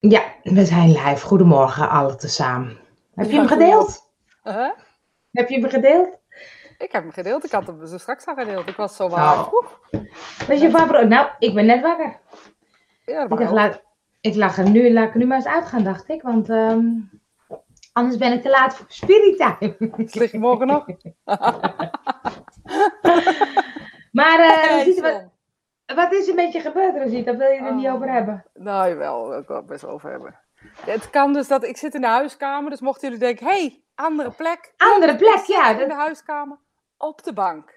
Ja, we zijn live. Goedemorgen, alle tezamen. Heb je hem gedeeld? Huh? Heb je hem gedeeld? Ik heb hem gedeeld. Ik had hem zo straks al gedeeld. Ik was zo Oh. vroeg. Dat is je favoriet? Nou, ik ben net wakker. Ja, Ik dacht, laat, ik lag er nu, laat ik er nu maar eens uitgaan, dacht ik. Want ehm, anders ben ik te laat voor spirit time. Ligt morgen nog. Maar Hey, Rosita, wat, John. Wat is er met je gebeurd, Rosita? Wil je er niet Oh. over hebben? Nou, jawel. Daar wil ik wel best wel over hebben. Het kan dus dat ik zit in de huiskamer. Dus mochten jullie denken, hey, andere plek. Andere plek, Ik zit ja. In Dat, de huiskamer. Op de bank.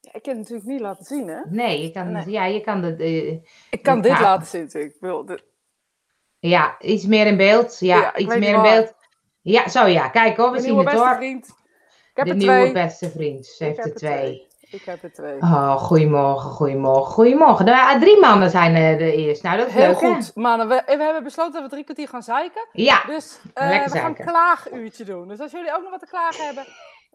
Ja, ik kan het natuurlijk niet laten zien, hè? nee, je kan, Nee. ja, je kan de, Ik kan dit laten zien natuurlijk. Ik wil dit- ja, iets meer in beeld. Ja, Ja, ik iets meer in beeld. Ja, zo ja. Kijk hoor, we Mijn zien nieuwe het beste hoor. vriend. Ik heb De er nieuwe twee. beste vriend. Ze heeft er er twee. Ik heb er twee. Oh, goedemorgen, goedemorgen, goedemorgen. Nou, drie mannen zijn er de eerst. Nou, dat is Heel leuk, hè? goed, mannen. We, we hebben besloten dat we drie kwartier gaan zeiken. Ja, Dus eh, we gaan een klaaguurtje doen. Dus als jullie ook nog wat te klagen hebben,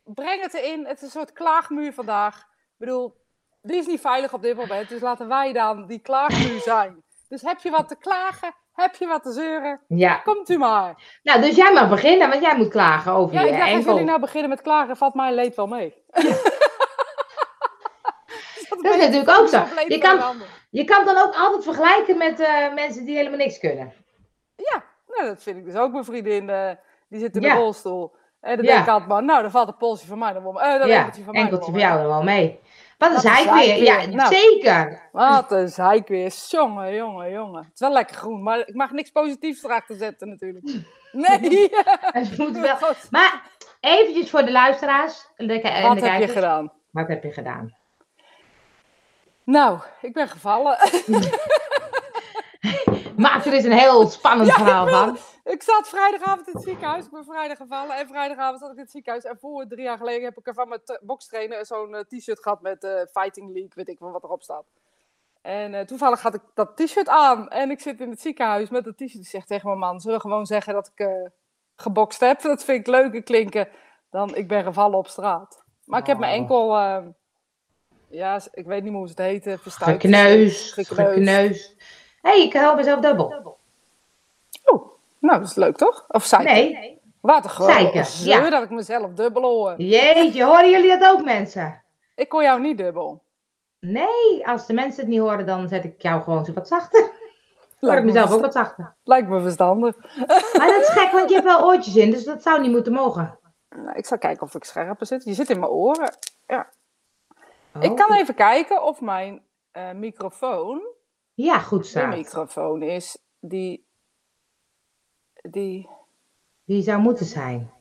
breng het erin. Het is een soort klaagmuur vandaag. Ik bedoel, die is niet veilig op dit moment. Dus laten wij dan die klaagmuur zijn. Dus heb je wat te klagen? Heb je wat te zeuren? ja. Komt u maar. Nou, dus jij mag beginnen, want jij moet klagen over Ja, je ik dacht, als jullie nou beginnen met klagen, valt mijn leed wel mee. Dat is natuurlijk ook zo. Je kan-. Je kan dan ook altijd vergelijken met eh, mensen die helemaal niks kunnen. Ja, nou, dat vind ik dus ook. Mijn vriendin, eh, die zit in Ja. de rolstoel. En dan Ja. denk ik altijd maar, nou, dan valt een polsje van mij dan wel. Eh, dan ja, enkeltje van mij enkeltje voor jou dan wel mee. Wat een zeik weer. Ja. Nou. zeker. Wat een zeik weer. Jongen, jongen, jongen. Het is wel lekker groen, maar ik mag niks positiefs erachter zetten natuurlijk. Nee! Het moet wel. Maar eventjes voor de luisteraars de, de Wat heb je gedaan? Wat heb je gedaan? Nou, ik ben gevallen. Maak er eens een heel spannend verhaal van. ik zat vrijdagavond in het ziekenhuis. Ik ben vrijdag gevallen. En vrijdagavond zat ik in het ziekenhuis. En voor drie jaar geleden heb ik er van mijn bokstrainer zo'n eh, t-shirt gehad met eh, Fighting League. Weet ik wel wat erop staat. En eh, toevallig had ik dat t-shirt aan. En ik zit in het ziekenhuis met dat t-shirt. Ik zeg tegen mijn man, zullen we gewoon zeggen dat ik gebokst heb? Dat vind ik leuker klinken dan ik ben gevallen op straat. Maar ik heb mijn Oh. enkel... ja, ik weet niet meer hoe ze het heten. Verstuikt. Gekneus, gekneus. Hé, hey, ik help mezelf dubbel. Oh, nou, dat is leuk toch? Of zeiken? Nee. Wat een groot Zeiken, zeur ja. dat ik mezelf dubbel hoor. Jeetje, horen jullie dat ook mensen? Ik hoor jou niet dubbel. Nee, als de mensen het niet horen, dan zet ik jou gewoon zo wat zachter. Ik Lijkt me, mezelf ook wat zachter. lijkt me verstandig. Maar dat is gek, want je hebt wel oortjes in, dus dat zou niet moeten mogen. Nou, ik zal kijken of ik scherper zit. Je zit in mijn oren. Oh. Ik kan even kijken of mijn eh, microfoon, Ja, goed de staat. microfoon is die, die... Die zou moeten zijn.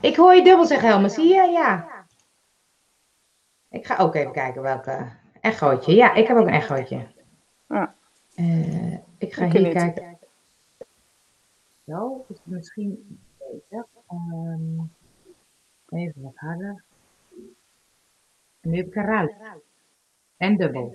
Ik hoor je dubbel zeggen, Helma. Zie je? Ja. Ik ga ook even kijken welke echootje. Ja, ik heb ook een echootje. Ja. Eh, ik ga Ik hier kijken. Zo, is misschien beter. Ehm, even wat harder. En nu heb ik een ruit. En dubbel.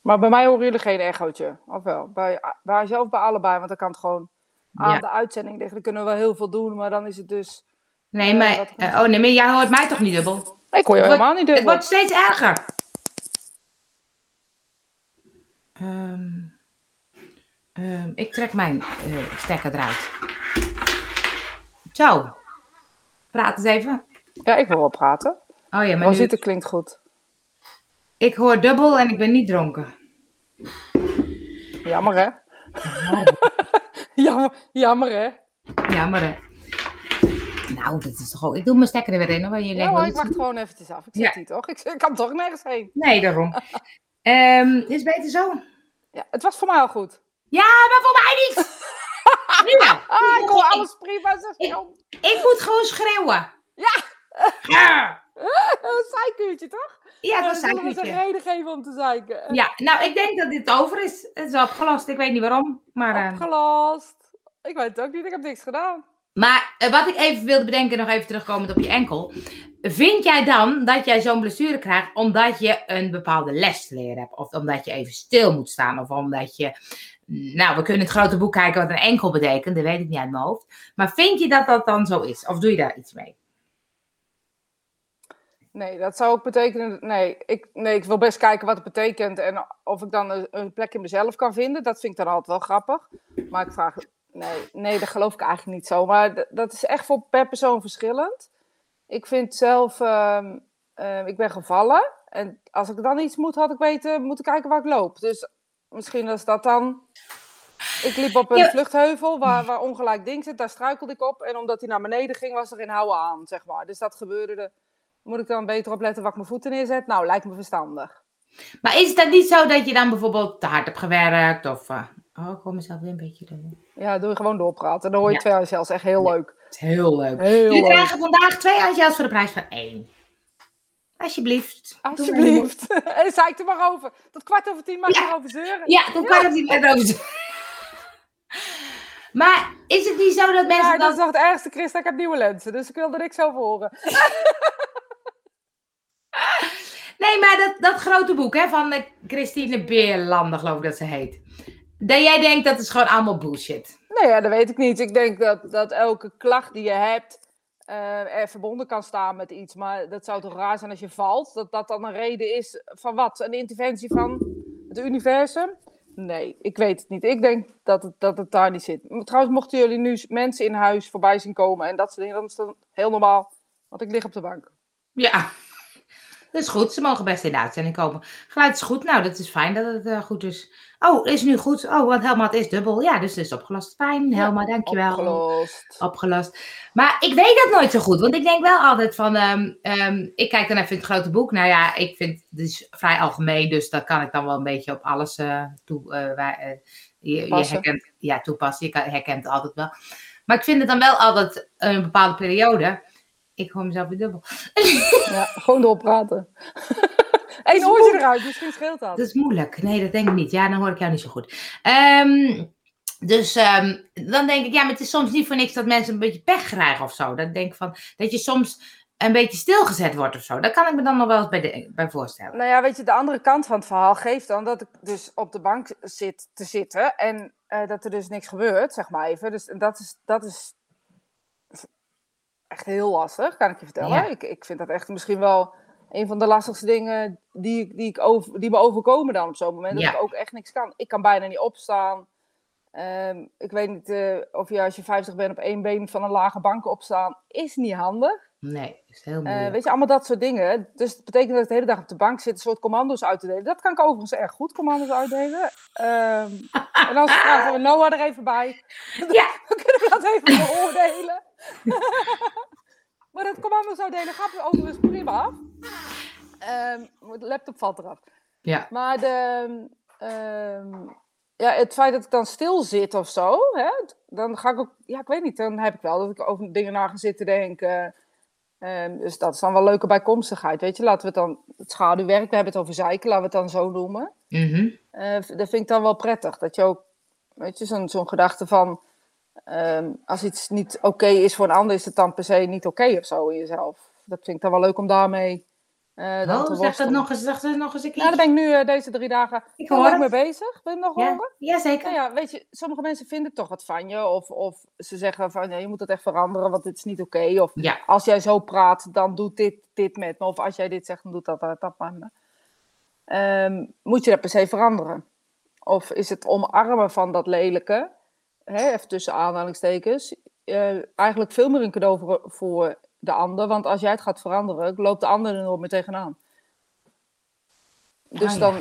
Maar bij mij horen jullie geen echootje, of wel? Bij, bij zelf bij allebei, want dan kan het gewoon aan Ja. de uitzending liggen. Dan kunnen we wel heel veel doen, maar dan is het dus... nee, Ja, maar, eh, oh nee, maar jij hoort mij toch niet dubbel? Ik hoor je Het helemaal niet Het dubbel. wordt steeds erger. Ehm, ehm, ik trek mijn eh, stekker eruit. Zo. Praat eens even. Ja, ik wil wel praten. Oh ja, maar nu, zitten klinkt goed. ik hoor dubbel en ik ben niet dronken. Jammer, hè? jammer, jammer, hè? Jammer hè. Nou, dat is toch ook... Ik doe mijn stekker er weer in, hoor. Je Ja, hoor, ik wacht gewoon eventjes af. Ik zit Ja. hier toch? Ik, kan toch nergens heen. Nee, daarom. Ehm, is beter zo? Ja, het was voor mij al goed. Ja, maar voor mij niet! Wel. Ah, ik hoor alles prima, zeg Ik-. Ik moet gewoon schreeuwen. Ja. Ja, Een zeikuurtje, toch? ja dat is een ze een reden geven om te zeiken. Ja, nou, ik denk dat dit over is. Het is opgelost. Ik weet niet waarom. Maar, eh, Opgelost. Ik weet het ook niet, ik heb niks gedaan. maar eh, wat ik even wilde bedenken, nog even terugkomend op je enkel. Vind jij dan dat jij zo'n blessure krijgt omdat je een bepaalde les te leren hebt? Of omdat je even stil moet staan? Of omdat je... Nou, we kunnen het grote boek kijken wat een enkel betekent. Dat weet ik niet uit mijn hoofd. Maar vind je dat dat dan zo is? Of doe je daar iets mee? Nee, dat zou ook betekenen. Nee ik, nee, ik wil best kijken wat het betekent en of ik dan een, plek in mezelf kan vinden. Dat vind ik dan altijd wel grappig. Maar ik vraag. Nee, nee dat geloof ik eigenlijk niet zo. Maar dat is echt voor per persoon verschillend. Ik vind zelf. ehm, eh, ik ben gevallen. En als ik dan iets moet, had ik weten moeten kijken waar ik loop. Dus misschien is dat dan. Ik liep op een Ja. vluchtheuvel waar, waar ongelijk ding zit. Daar struikelde ik op. En omdat hij naar beneden ging, was er geen houden aan, zeg maar. Dus dat gebeurde. er. Moet ik dan beter opletten waar ik mijn voeten neerzet? Nou, lijkt me verstandig. Maar is het dan niet zo dat je dan bijvoorbeeld te hard hebt gewerkt? Of, eh, oh, ik hoor mezelf weer een beetje. doen. Ja, doe je gewoon doorpraten. Dan hoor je Ja. twee zelfs echt heel Ja. leuk. Het is heel leuk. Heel Jullie leuk. krijgen vandaag twee handjes voor de prijs van één. Alsjeblieft. Alsjeblieft. En zei ik er maar over. Tot kwart over tien mag je Ja. erover zeuren. Ja, toen kwam het niet meer over. Maar is het niet zo dat mensen Ja, dan... dat is nog het ergste, Christa. Ik heb nieuwe lenzen, dus ik wil er niks over horen. Nee, maar dat, dat grote boek hè, van eh, Christine Beerlanden, geloof ik dat ze heet. Dat jij denkt dat is gewoon allemaal bullshit. Nee, ja, dat weet ik niet. Ik denk dat, dat elke klacht die je hebt eh, er verbonden kan staan met iets. Maar dat zou toch raar zijn als je valt? Dat dat dan een reden is van wat? Een interventie van het universum? Nee, ik weet het niet. Ik denk dat het, dat het daar niet zit. Trouwens, mochten jullie nu mensen in huis voorbij zien komen en dat soort dingen, dan is dat heel normaal. Want ik lig op de bank. Ja, dat is goed. Ze mogen best in de uitzending komen. Geluid is goed. Nou, dat is fijn dat het eh, goed is. Oh, is nu goed. Oh, want Helma, het is dubbel. Ja, dus het is opgelost. Fijn, Helma, dankjewel. Opgelost. opgelost. Maar ik weet dat nooit zo goed. Want ik denk wel altijd van. ehm, ehm, ik kijk dan even in het grote boek. Nou ja, ik vind het is vrij algemeen. Dus dat kan ik dan wel een beetje op alles eh, toe. eh, waar, je, je Passen. herkent, ja, toepassen. Je herkent het altijd wel. Maar ik vind het dan wel altijd een bepaalde periode. Ik hoor mezelf weer dubbel. Ja, gewoon doorpraten. Eén oortje eruit, misschien scheelt dat. Dat is moeilijk. Nee, dat denk ik niet. Ja, dan hoor ik jou niet zo goed. Ehm, dus ehm, dan denk ik, ja, maar het is soms niet voor niks dat mensen een beetje pech krijgen of zo. Dat ik denk van, dat je soms een beetje stilgezet wordt of zo. Dat kan ik me dan nog wel eens bij, de, bij voorstellen. Nou ja, weet je, de andere kant van het verhaal geeft dan dat ik dus op de bank zit te zitten en eh, dat er dus niks gebeurt, zeg maar even. Dus dat is, dat is echt heel lastig, kan ik je vertellen. Ja. Ik, ik vind dat echt misschien wel een van de lastigste dingen die, ik- die, ik over, die me overkomen dan op zo'n moment. Ja. Dat ik ook echt niks kan. Ik kan bijna niet opstaan. Ehm, ik weet niet eh, of je als je 50 bent op één been van een lage bank opstaan, is niet handig. Nee, is heel Eh, moeilijk. weet je, allemaal dat soort dingen. Dus dat betekent dat ik de hele dag op de bank zit, een soort commando's uit te delen. Dat kan ik overigens erg goed, commando's uitdelen. Ehm, en dan vragen we Noah er even bij. Ja. Dan kunnen we dat even beoordelen. maar dat commando's uitdelen gaat overigens prima af. Ehm, de laptop valt eraf. Ja. Maar de, ehm, ja, het feit dat ik dan stil zit of zo, hè, dan ga ik ook, ja, ik weet niet, dan heb ik wel dat ik over dingen na ga zitten denken. Ehm, dus dat is dan wel leuke bijkomstigheid, weet je. Laten we het dan, het schaduwwerk, we hebben het over zeiken, laten we het dan zo noemen. V- dat vind ik dan wel prettig, dat je ook, weet je, zo'n zo'n gedachte van, ehm, als iets niet oké is voor een ander, is het dan per se niet oké of zo in jezelf. Dat vind ik dan wel leuk om daarmee dan Oh, te zeg dat nog eens, zeg dat nog eens een keer. Nou, daar ben ik nu eh, deze drie dagen ik hoor leuk mee bezig. Ben je nog Ja, horen? ja, zeker. Nou ja, weet je, sommige mensen vinden toch wat van je. Of, of ze zeggen van, ja, je moet het echt veranderen, want dit is niet oké. Of Ja, als jij zo praat, dan doet dit, dit met me. Of als jij dit zegt, dan doet dat, dat, dat met me. Ehm, moet je dat per se veranderen? Of is het omarmen van dat lelijke, hè, even tussen aanhalingstekens, eh, eigenlijk veel meer een cadeau voor, voor de ander? Want als jij het gaat veranderen, loopt de ander er nog meer tegenaan. Dus Ah, ja. dan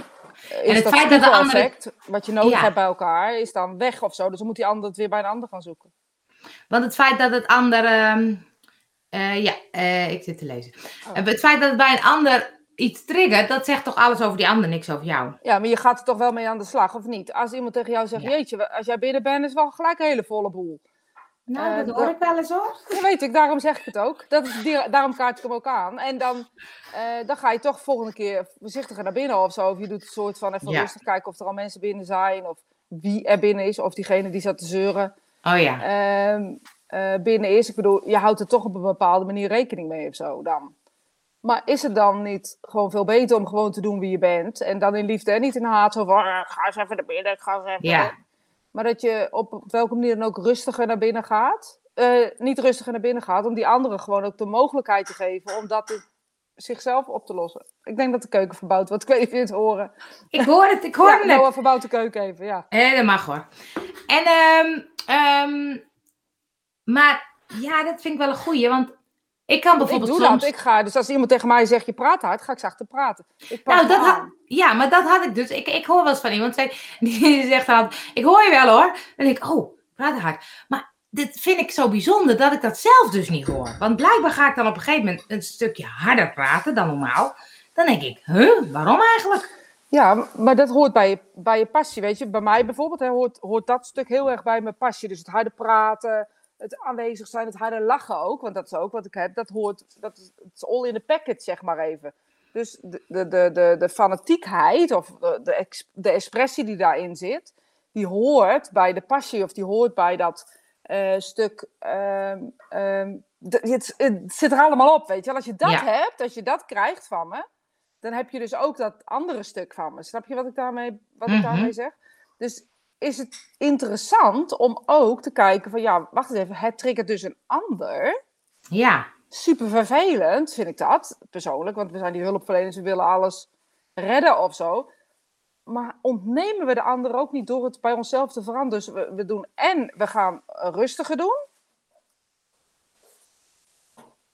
is het dat feit dat de effect, wat je nodig Ja. hebt bij elkaar, is dan weg of zo. Dus dan moet die ander het weer bij een ander gaan zoeken. want het feit dat het ander... ehm, eh, ja, eh, ik zit te lezen. Oh. Eh, Het feit dat het bij een ander iets triggert, dat zegt toch alles over die ander, niks over jou. Ja, maar je gaat er toch wel mee aan de slag, of niet? Als iemand tegen jou zegt, Ja. jeetje, als jij binnen bent, is wel gelijk een hele volle boel. Nou, Eh, dat hoor ik wel eens hoor. Dat weet ik, daarom zeg ik het ook. Dat is, die- daarom kaart ik hem ook aan. En dan, eh, dan ga je toch volgende keer voorzichtiger naar binnen of zo. Of je doet een soort van even Ja. rustig kijken of er al mensen binnen zijn. Of wie er binnen is. Of diegene die zat te zeuren Oh ja. ehm, eh, binnen is. Ik bedoel, je houdt er toch op een bepaalde manier rekening mee of zo dan. Maar is het dan niet gewoon veel beter om gewoon te doen wie je bent? En dan in liefde en niet in haat. Zo van, "Ah, ga eens even naar binnen, ik ga eens even... Ja. Maar dat je op, welke manier dan ook rustiger naar binnen gaat. Eh, niet rustiger naar binnen gaat, om die anderen gewoon ook de mogelijkheid te geven om dat te, zichzelf op te lossen. Ik denk dat de keuken verbouwd wordt. Ik weet niet of je het horen. Ik hoor het, ik hoor Ja, het. Noah verbouwt de keuken even, ja. Hé, dat mag hoor. En, ehm, ehm, maar ja, dat vind ik wel een goeie, want ik kan Ik bijvoorbeeld doe soms... dat. Ik ga, dus als iemand tegen mij zegt, je praat hard, ga ik zachter praten. Ik Nou, dat had, ja, maar dat had ik dus. Ik, ik hoor wel eens van iemand zei, die zegt dan, ik hoor je wel hoor. Dan denk ik, oh, praat hard. Maar dit vind ik zo bijzonder dat ik dat zelf dus niet hoor. Want blijkbaar ga ik dan op een gegeven moment een stukje harder praten dan normaal. Dan denk ik, huh, waarom eigenlijk? Ja, maar dat hoort bij je, bij je passie, weet je. Bij mij bijvoorbeeld hè, hoort, hoort dat stuk heel erg bij mijn passie. Dus het harde praten, het aanwezig zijn, het harde lachen ook. Want dat is ook wat ik heb. Dat hoort, dat is, het is all in the package, zeg maar even. Dus de, de, de, de, de fanatiekheid of de, de, ex- de expressie die daarin zit, die hoort bij de passie of die hoort bij dat eh, stuk. ehm, ehm, de- het, het zit er allemaal op, weet je wel. Als je dat Ja. hebt, als je dat krijgt van me, dan heb je dus ook dat andere stuk van me. Snap je wat ik daarmee, wat ik Mhm. daarmee zeg? Dus is het interessant om ook te kijken van, ja, wacht eens even, het triggert dus een ander. Ja, Super vervelend vind ik dat, persoonlijk, want we zijn die hulpverleners, we willen alles redden of zo. Maar ontnemen we de ander ook niet door het bij onszelf te veranderen? Dus we, we doen en we gaan rustiger doen.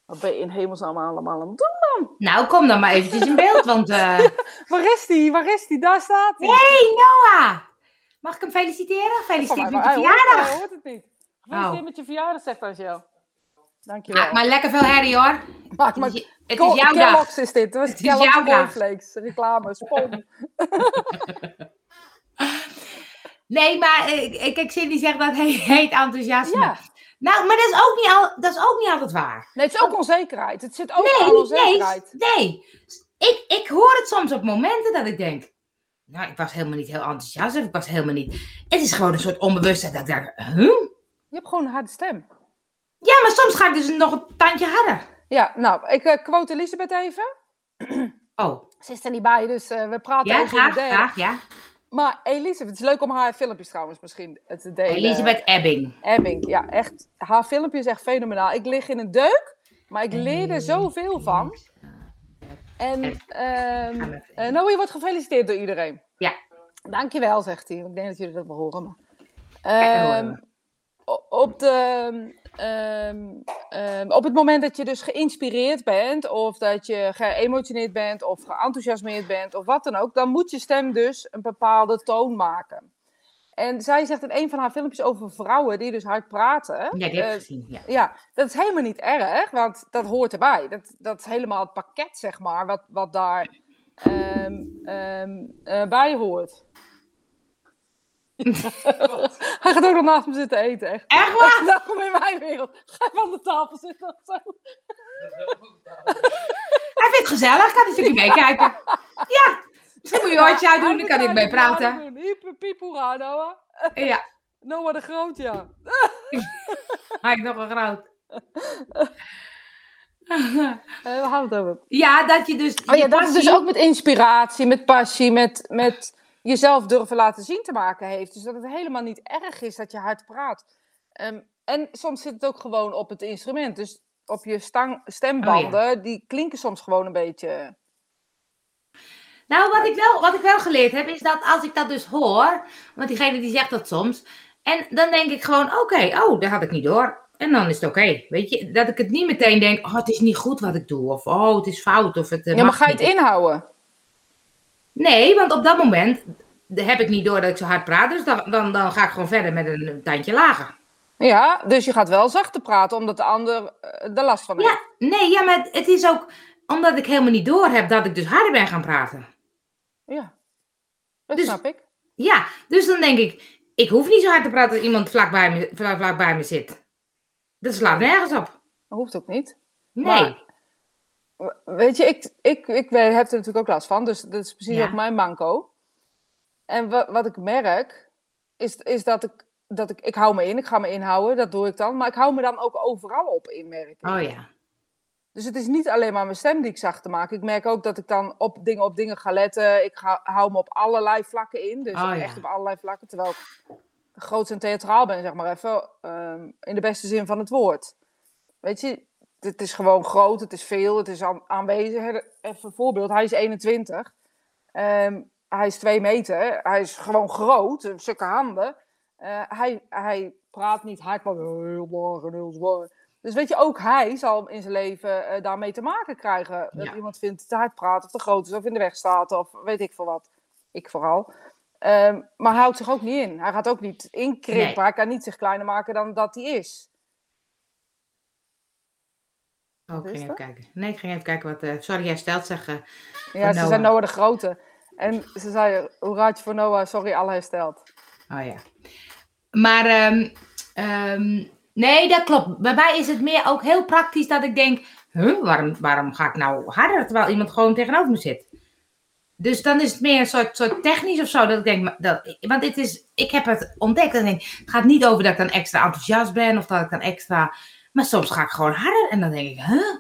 Wat ben je in hemelsnaam allemaal aan het doen? nou kom dan maar eventjes in beeld, want... eh Waar is die? Waar is die? Daar staat hij. hey, Noah! Mag ik hem feliciteren? Mij, met je hij verjaardag! Hij hoort het niet. Gefeliciteerd Oh. met je verjaardag, zegt Angel. Dankjewel. Ah, maar lekker veel herrie hoor. Maar Het is, het is jouw dag. Is dit. Was Het is jouw. Cornflakes. Reclame, spon. Nee, maar ik, ik Cindy zegt dat heet, heet enthousiasme. Ja. Nou, maar dat is, ook niet al, dat is ook niet altijd waar. Nee, het is ook onzekerheid. Het zit ook Nee, nee, onzekerheid. nee. Ik, ik hoor het soms op momenten dat ik denk... Nou, ik was helemaal niet heel enthousiast. Of ik was helemaal niet... Het is gewoon een soort onbewustheid dat ik denk... Huh? Je hebt gewoon een harde stem. Ja, maar soms ga ik dus nog een tandje harder. Ja, nou, ik eh, quote Elisabeth even. Oh, Ze is er niet bij, dus eh, we praten ja, over graag, de graag, ja. Maar Elisabeth, het is leuk om haar filmpjes trouwens misschien te delen. Elisabeth Ebbing. Ebbing, ja, echt. Haar filmpje is echt fenomenaal. Ik lig in een deuk, maar ik leer er zoveel van. En ehm eh, nou, je wordt gefeliciteerd door iedereen. Ja. Dankjewel, zegt hij. Ik denk dat jullie dat wel horen. Maar. Ehm, op, de, ehm, ehm, op het moment dat je dus geïnspireerd bent, of dat je geëmotioneerd bent, of geenthousiasmeerd bent, of wat dan ook, dan moet je stem dus een bepaalde toon maken. En zij zegt in een van haar filmpjes over vrouwen die dus hard praten. Ja, die heb ik eh, gezien. Ja. ja, dat is helemaal niet erg, want dat hoort erbij. Dat, dat is helemaal het pakket, zeg maar, wat, wat daar ehm, ehm, eh, bij hoort. Hij gaat ook nog naast me zitten eten, echt. Echt waar? Welkom in mijn wereld. Ga aan de tafel zitten of zo. Hij vindt het gezellig. Kan een stukje meekijken. Ja. Misschien moet je oortje uitdoen, dan kan ik mee praten. Piephoera, Noah. Ja, Noah de Groot, ja. hij is nog een groot. Eh, we hadden het over. Ja, dat je dus... Oh ja, dat het dus ook met inspiratie, met passie, met, met jezelf durven laten zien te maken heeft. Dus dat het helemaal niet erg is dat je hard praat. Ehm, en soms zit het ook gewoon op het instrument. Dus op je stang, stembanden, die klinken soms gewoon een beetje... Nou, wat ik, wel, wat ik wel geleerd heb, is dat als ik dat dus hoor, want diegene die zegt dat soms, en dan denk ik gewoon, oké, oh, dat had ik niet door. En dan is het oké, weet je, dat ik het niet meteen denk, oh, het is niet goed wat ik doe, of oh, het is fout, of het eh, Ja, maar ga je het inhouden? Nee, want op dat moment heb ik niet door dat ik zo hard praat, dus dan, dan, dan ga ik gewoon verder met een, een tandje lager. Ja, dus je gaat wel zachter praten, omdat de ander eh, er last van heeft. Ja, nee, ja, maar het is ook omdat ik helemaal niet door heb dat ik dus harder ben gaan praten. Ja, dat Dus- snap ik. Ja, dus dan denk ik, ik hoef niet zo hard te praten als iemand vlak bij me, vlak, vlak bij me zit. Dat slaat nergens op. Dat hoeft ook niet. Nee. Maar- Weet je, ik, ik, ik heb er natuurlijk ook last van, dus dat is precies Ja. ook mijn manco. En wat, wat ik merk, is, is dat ik, dat ik, ik hou me in, ik ga me inhouden, dat doe ik dan. Maar ik hou me dan ook overal op in, merk ik. Oh ja. Dus het is niet alleen maar mijn stem die ik zachter maak. Ik merk ook dat ik dan op dingen, op dingen ga letten. Ik ga, hou me op allerlei vlakken in, dus Oh ja. echt op allerlei vlakken. Terwijl ik groot en theatraal ben, zeg maar even, ehm, in de beste zin van het woord. Weet je, het is gewoon groot, het is veel, het is aan, aanwezig. Even een voorbeeld, hij is 21. Ehm, hij is 2 meter, hij is gewoon groot, stukken handen. Uh, hij, hij praat niet hard, maar heel laag en heel zwaar. Dus weet je, ook hij zal in zijn leven uh, daarmee te maken krijgen. Dat iemand vindt te hard praat of te groot is of in de weg staat of weet ik veel wat. Ik vooral. Um, maar hij houdt zich ook niet in. Hij gaat ook niet inkrimpen. Nee. Hij kan niet zich kleiner maken dan dat hij is. Oh, ik ging even kijken. Nee, ik ging even kijken wat... Uh, sorry, jij stelt zeggen. Ja, ze zijn Noah de Grote. En ze zei, hoe raad je voor Noah? Sorry, alle hersteld. Oh ja. Maar um, um, nee, dat klopt. Bij mij is het meer ook heel praktisch dat ik denk... Huh, waarom, waarom ga ik nou harder terwijl iemand gewoon tegenover me zit? Dus dan is het meer een soort, soort technisch of zo. Dat ik denk, dat, want dit is, ik heb het ontdekt. En denk, het gaat niet over dat ik dan extra enthousiast ben of dat ik dan extra. Maar soms ga ik gewoon harder en dan denk ik, huh?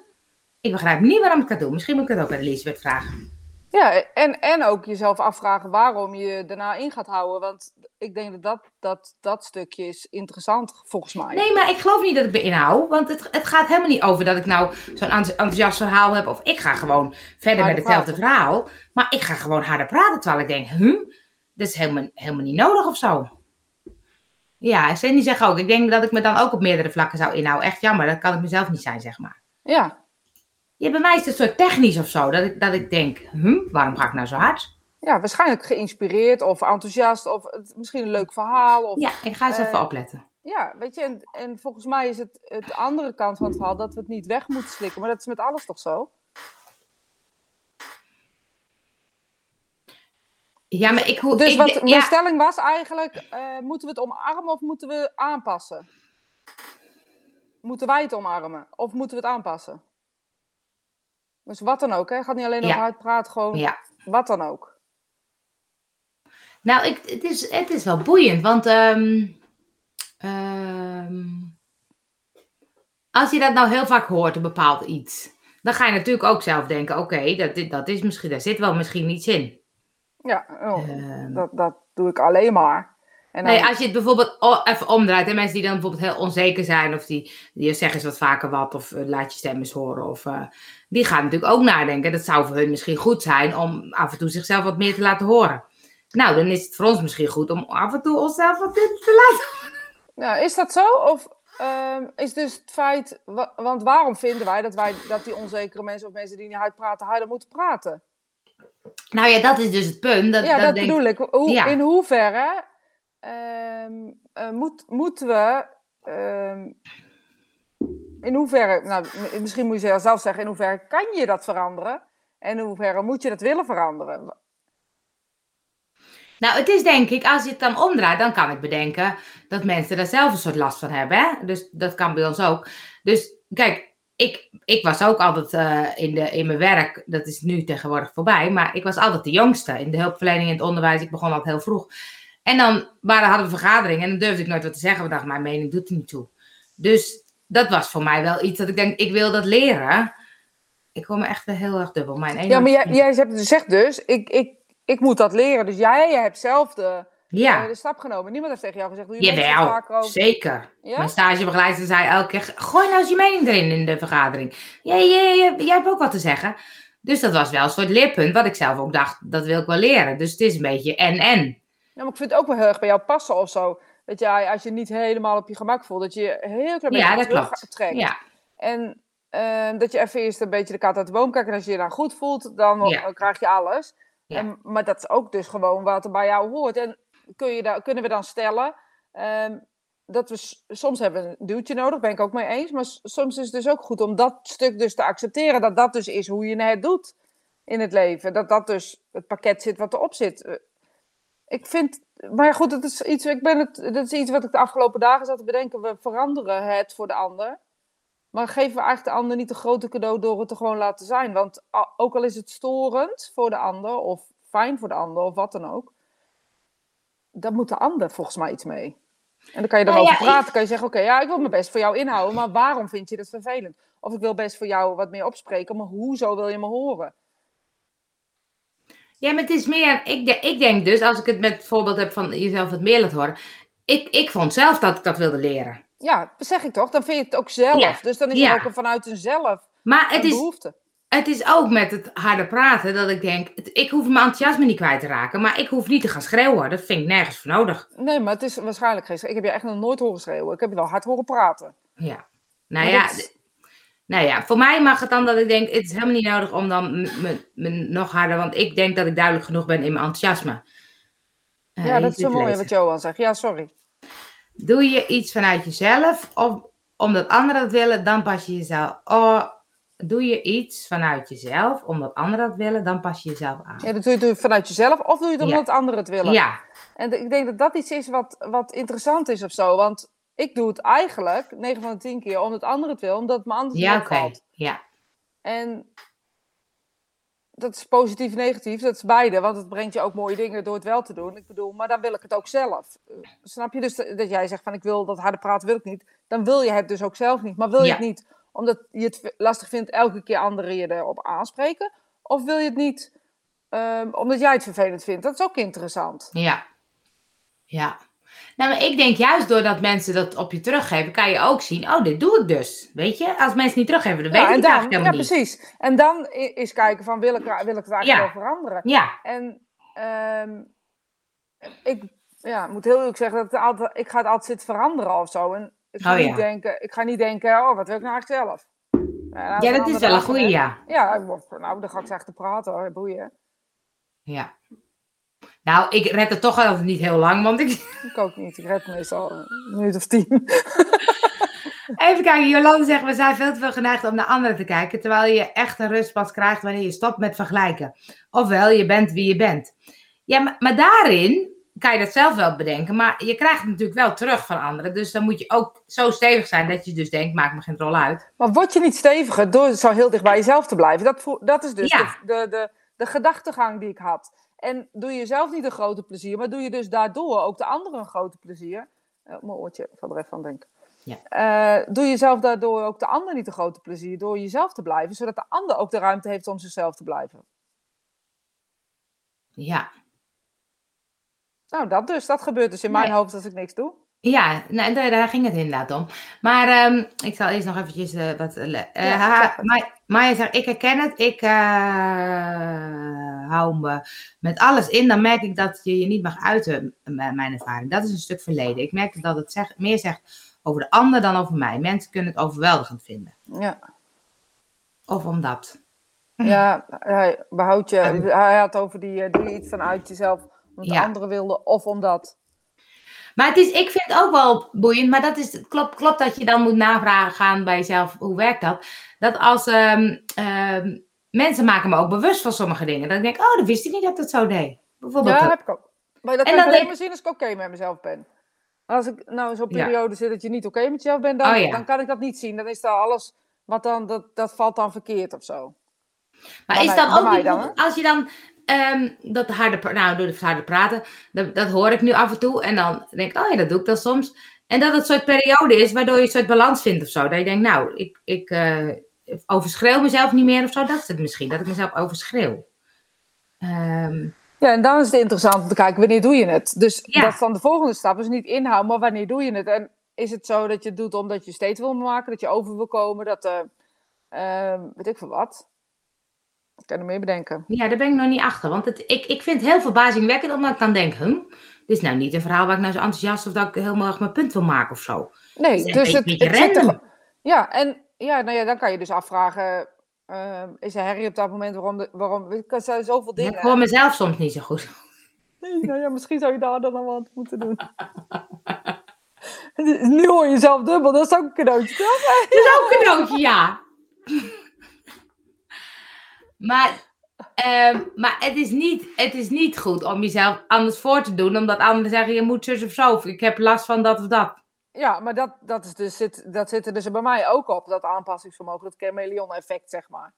Ik begrijp niet waarom ik dat doe. Misschien moet ik het ook aan Elisabeth vragen. Ja, en, en ook jezelf afvragen waarom je daarna in gaat houden. Want ik denk dat dat, dat dat stukje is interessant, volgens mij. Nee, maar ik geloof niet dat ik me inhoud. Want het, het gaat helemaal niet over dat ik nou zo'n enthousiast verhaal heb. Of ik ga gewoon verder met hetzelfde verhaal. Maar ik ga gewoon harder praten. Terwijl ik denk, huh, dat is helemaal, helemaal niet nodig of zo. Ja, Sandy zegt ook. Ik denk dat ik me dan ook op meerdere vlakken zou inhouden. Echt jammer, dat kan ik mezelf niet zijn, zeg maar. Ja, ja, bij mij is het soort technisch of zo. Dat ik, dat ik denk, hm, waarom ga ik nou zo hard? Ja, waarschijnlijk geïnspireerd of enthousiast of misschien een leuk verhaal. Of, ja, ik ga eens uh, even opletten. Ja, weet je, en, en volgens mij is het het andere kant van het verhaal dat we het niet weg moeten slikken. Maar dat is met alles toch zo? Ja, maar ik hoe. Dus ik, wat ja. mijn stelling was eigenlijk: uh, moeten we het omarmen of moeten we aanpassen? Moeten wij het omarmen of moeten we het aanpassen? Dus wat dan ook, hè? Het gaat niet alleen over ja. uitpraten, gewoon ja. wat dan ook. Nou, ik, het, is, het is wel boeiend, want um, um, als je dat nou heel vaak hoort, een bepaald iets, dan ga je natuurlijk ook zelf denken, oké, okay, dat, dat is misschien, daar zit wel misschien iets in. Ja, oh, um, dat, dat doe ik alleen maar. En dan... nee, als je het bijvoorbeeld even omdraait, en mensen die dan bijvoorbeeld heel onzeker zijn, of die, die zeggen eens wat vaker wat, of uh, laat je stem eens horen, of uh, die gaan natuurlijk ook nadenken. Dat zou voor hun misschien goed zijn om af en toe zichzelf wat meer te laten horen. Nou, dan is het voor ons misschien goed om af en toe onszelf wat meer te laten horen. Nou, is dat zo? Of uh, is dus het feit, want waarom vinden wij dat, wij dat die onzekere mensen of mensen die niet hard praten, harder moeten praten? Nou ja, dat is dus het punt. Dat, ja, dat, dat bedoel ik. Hoe, ja. In hoeverre uh, moet, moeten we. Um, in hoeverre, nou, misschien moet je zelf zeggen, in hoeverre kan je dat veranderen? En in hoeverre moet je dat willen veranderen? Nou, het is denk ik, als je het dan omdraait, dan kan ik bedenken dat mensen daar zelf een soort last van hebben. Hè? Dus dat kan bij ons ook. Dus kijk, ik, ik was ook altijd uh, in, de, in mijn werk, dat is nu tegenwoordig voorbij, maar ik was altijd de jongste in de hulpverlening in het onderwijs. Ik begon altijd heel vroeg. En dan waren, hadden we vergaderingen en dan durfde ik nooit wat te zeggen. We dachten, mijn mening doet er niet toe. Dus dat was voor mij wel iets dat ik denk, ik wil dat leren. Ik kom me echt wel heel erg dubbel. Mijn ja, maar jij, jij zegt dus, ik, ik, ik moet dat leren. Dus jij, jij hebt zelf de, ja. de stap genomen. Niemand heeft tegen jou gezegd, doe je Jawel, over... zeker. Ja? Mijn stagebegeleider zei elke keer, gooi nou eens je mening erin in de vergadering. Jij, jij, jij, jij hebt ook wat te zeggen. Dus dat was wel een soort leerpunt, wat ik zelf ook dacht, dat wil ik wel leren. Dus het is een beetje en-en. Ja, maar ik vind het ook wel heel erg bij jou passen of zo. Dat je, als je niet helemaal op je gemak voelt, dat je je heel klein beetje ja, dat terug trekt. Ja. En uh, dat je even eerst een beetje de kat uit de boom kijkt. En als je je dan goed voelt, dan ja. krijg je alles. Ja. En, maar dat is ook dus gewoon wat er bij jou hoort. En kun je daar, kunnen we dan stellen um, dat we soms hebben een duwtje nodig, ben ik ook mee eens. Maar soms is het dus ook goed om dat stuk dus te accepteren. Dat dat dus is hoe je het doet in het leven. Dat dat dus het pakket zit wat erop zit ik vind, maar goed, dat is iets, ik ben het, dat is iets wat ik de afgelopen dagen zat te bedenken. We veranderen het voor de ander. Maar geven we eigenlijk de ander niet een grote cadeau door het te gewoon laten zijn. Want ook al is het storend voor de ander, of fijn voor de ander, of wat dan ook. Dan moet de ander volgens mij iets mee. En dan kan je erover nou ja, praten. Ik... kan je zeggen, oké, okay, ja, ik wil mijn best voor jou inhouden. Maar waarom vind je dat vervelend? Of ik wil best voor jou wat meer opspreken. Maar hoezo wil je me horen? Ja, maar het is meer, ik, de, ik denk dus, als ik het met het voorbeeld heb van jezelf het meer laten horen. Ik, ik vond zelf dat ik dat wilde leren. Ja, dat zeg ik toch? Dan vind je het ook zelf. Ja. Dus dan is Ja. er ook vanuit een zelf Maar het is, behoefte. het is ook met het harde praten dat ik denk, het- ik hoef mijn enthousiasme niet kwijt te raken, maar ik hoef niet te gaan schreeuwen. Dat vind ik nergens voor nodig. Nee, maar het is waarschijnlijk geen... Ik heb je echt nog nooit horen schreeuwen. Ik heb je wel hard horen praten. Ja. Nou Maar ja, nou ja, voor mij mag het dan dat ik denk, het is helemaal niet nodig om dan me- me nog harder, want ik denk dat ik duidelijk genoeg ben in mijn enthousiasme. Eh, ja, dat is zo mooi lezen. wat Johan zegt. Ja, sorry. Doe je iets vanuit jezelf of omdat anderen dat willen, dan pas je jezelf. Oh, doe je iets vanuit jezelf omdat anderen dat willen, dan pas je jezelf aan. Ja, dat doe je doe je vanuit jezelf of doe je het Ja. omdat anderen het willen. Ja, En ik denk dat dat iets is wat, wat interessant is of zo. Want ik doe het eigenlijk 9 van de 10 keer omdat anderen het willen, omdat het me anders ja, opvalt. Ja, En dat is positief en negatief, dat is beide. Want het brengt je ook mooie dingen door het wel te doen. Ik bedoel, maar dan wil ik het ook zelf. Snap je dus dat jij zegt van ik wil dat harde praten wil ik niet. Dan wil je het dus ook zelf niet. Maar wil je Ja. het niet omdat je het lastig vindt elke keer anderen je erop aanspreken? Of wil je het niet ehm, omdat jij het vervelend vindt? Dat is ook interessant. ja. Ja. Nou, maar ik denk juist doordat mensen dat op je teruggeven, kan je ook zien, oh, dit doe ik dus. Weet je, als mensen niet teruggeven, dan weet Ja, ik het dan, eigenlijk ja, helemaal niet. precies. En dan is kijken van wil ik, wil ik het eigenlijk Ja. wel veranderen? Ja, En ehm, ik ja, moet heel eerlijk zeggen dat het altijd, ik ga het altijd zitten veranderen of zo. En ik ga, Oh, niet, ja. denken, ik ga niet denken, oh, wat wil ik nou eigenlijk zelf? Ja, als ja dat is wel een heeft- ja. Ja, ik word- nou, dan ga ik zeggen te praten hoor, boeien. ja. Nou, ik red het toch altijd niet heel lang, want ik... Ik ook niet, ik red meestal een minuut of tien. Even kijken, Jolande zegt, we zijn veel te veel geneigd om naar anderen te kijken, terwijl je echt een rust pas krijgt wanneer je stopt met vergelijken. Ofwel, je bent wie je bent. Ja, maar, maar daarin kan je dat zelf wel bedenken, maar je krijgt het natuurlijk wel terug van anderen. Dus dan moet je ook zo stevig zijn dat je dus denkt, maakt me geen rol uit. Maar word je niet steviger door zo heel dicht bij jezelf te blijven? Dat, dat is dus Ja. de, de, de, de gedachtegang die ik had. En doe je jezelf niet een grote plezier, maar doe je dus daardoor ook de anderen een grote plezier. Eh, mijn oortje, zal er even aan denken. Ja. Eh, doe jezelf daardoor ook de ander niet een grote plezier door jezelf te blijven, zodat de ander ook de ruimte heeft om zichzelf te blijven. Ja, Nou, dat dus. Dat gebeurt dus in Nee. mijn hoofd als ik niks doe. Ja nou, daar, daar ging het inderdaad om. Maar ehm, ik zal eerst nog eventjes eh, wat... Ja, ha- zeg. Ma- Maya zegt, ik herken het. Ik hou me met alles in. Dan merk ik dat je je niet mag uiten, mijn ervaring. Dat is een stuk verleden. Ik merk dat het zegt, meer zegt over de ander dan over mij. Mensen kunnen het overweldigend vinden. Ja, Of omdat. ja hij behoudt je. Ehm. Hij had over die, je iets vanuit jezelf omdat Ja. de anderen wilden of omdat. Maar het is, ik vind het ook wel boeiend, maar dat is, klopt, klopt dat je dan moet navragen gaan bij jezelf, hoe werkt dat? Dat als ehm, ehm, mensen maken me ook bewust van sommige dingen, dan denk ik, oh, dat wist ik niet dat dat zo deed. Bijvoorbeeld, Ja, dat- heb ik ook. Maar dat En kan alleen maar zien als ik oké met mezelf ben. Als ik nou in zo'n Ja. periode zit dat je niet oké met jezelf bent, dan, Oh ja. dan kan ik dat niet zien. Dan is dat alles, wat dan, dat, dat valt dan verkeerd of zo. maar bij is dan bij ook dan, als je dan ehm, dat harde, nou, door het harde praten, dat, dat hoor ik nu af en toe, en dan denk ik, oh ja, dat doe ik dan soms. En dat het een soort periode is waardoor je een soort balans vindt of zo. Dat je denkt, nou, ik, ik eh, overschreeuw mezelf niet meer of zo. Dat is het misschien, dat ik mezelf overschreeuw. Ehm, Ja, en dan is het interessant om te kijken, wanneer doe je het? Dus Ja. dat is dan de volgende stap. Dus niet inhouden, maar wanneer doe je het? En is het zo dat je het doet omdat je steeds wil maken, dat je over wil komen, dat, ehm, weet ik veel wat. Ik kan er meer bedenken. Ja, daar ben ik nog niet achter. Want het, ik, ik vind het heel verbazingwekkend, omdat ik dan denk, hm, dit is nou niet een verhaal waar ik nou zo enthousiast of dat ik helemaal erg mijn punt wil maken of zo. Nee, Het dus een het, zit er-. Ja, en ja, nou ja, dan kan je dus afvragen, ehm, is er herrie op dat moment waarom, de, waarom er zijn zoveel Ik dingen. hoor mezelf soms niet zo goed. Nee, nou ja, misschien zou je daar dan nog wat moeten doen. nu hoor je jezelf dubbel, dat is ook een cadeautje, toch? Dat is ook een cadeautje, ja. Maar, ehm, maar het, is niet, het is niet goed om jezelf anders voor te doen, omdat anderen zeggen, je moet zus of zo, of ik heb last van dat of dat. Ja, maar dat, dat, is dus, zit, dat zit er dus bij mij ook op, dat aanpassingsvermogen, dat chameleon-effect, zeg maar.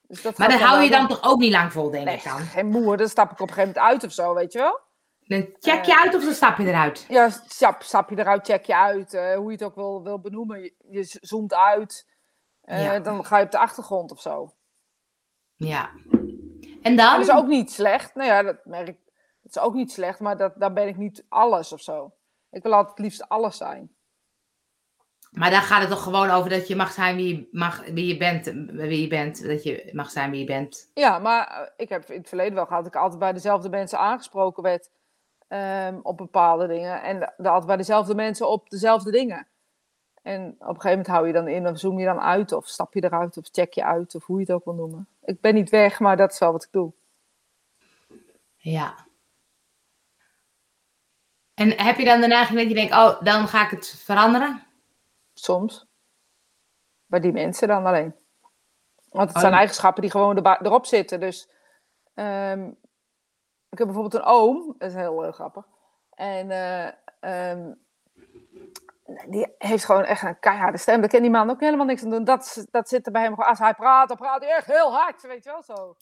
Dus dat Maar dat hou je dan toch ook niet lang vol, denk Nee, ik dan. geen moer, dan stap ik op een gegeven moment uit of zo, weet je wel? Dan check je uit of dan stap je eruit. Ja, stap, stap je eruit, check je uit, eh, hoe je het ook wil, wil benoemen. Je, je zoomt uit, eh, Ja. dan ga je op de achtergrond of zo. Ja. En dan? Dat is ook niet slecht. Nou ja, dat merk ik. Dat is ook niet slecht, maar dat, daar ben ik niet alles of zo. Ik wil altijd het liefst alles zijn. Maar dan gaat het toch gewoon over dat je mag zijn wie je, mag, wie je bent. Wie je bent. Dat je mag zijn wie je bent. Ja, maar eh, ik heb in het verleden wel gehad dat ik altijd bij dezelfde mensen aangesproken werd ehm, op bepaalde dingen. En de- altijd bij dezelfde mensen op dezelfde dingen. En op een gegeven moment hou je dan in, of zoom je dan uit, of stap je eruit, of check je uit, of hoe je het ook wil noemen. Ik ben niet weg, maar dat is wel wat ik doe. Ja. En heb je dan de neiging dat je denkt, oh, dan ga ik het veranderen? Soms. Bij die mensen dan alleen. Want het Oh, zijn eigenschappen die gewoon erop zitten. Dus ehm, ik heb bijvoorbeeld een oom, dat is heel grappig. En eh, ehm, die heeft gewoon echt een keiharde stem. Daar kan die man ook helemaal niks aan doen. Dat, dat zit er bij hem gewoon. Als hij praat, dan praat hij echt heel hard, weet je wel zo.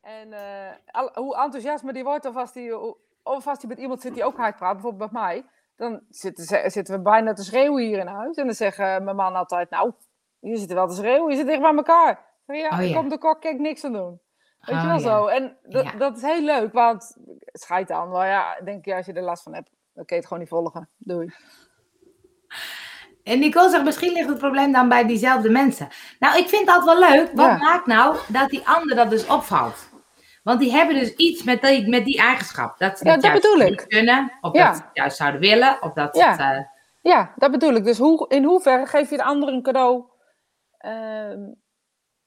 En eh, al- hoe enthousiasmer die wordt, of als die, of als die met iemand zit die ook hard praat, bijvoorbeeld bij mij, dan zitten, ze- zitten we bijna te schreeuwen hier in huis. En dan zeggen mijn man altijd, nou, je zit wel te schreeuwen, je zit dicht bij elkaar. Ja, Oh, ja. kom de kok, kijk niks aan doen. Weet Oh, je wel ja. zo? En Ja. dat is heel leuk, want schijt aan. Maar ja, denk je, als je er last van hebt, dan kun je het gewoon niet volgen. Doei. En Nicole zegt, misschien ligt het probleem dan bij diezelfde mensen. Nou, ik vind dat wel leuk. Wat Ja. maakt nou dat die ander dat dus opvalt? Want die hebben dus iets met die, met die eigenschap. Dat ze Ja, dat juist bedoel niet ik. kunnen. Of Ja. dat ze juist zouden willen. Of dat Ja. het... eh, Ja, dat bedoel ik. Dus hoe, in hoeverre geef je de ander een cadeau ehm,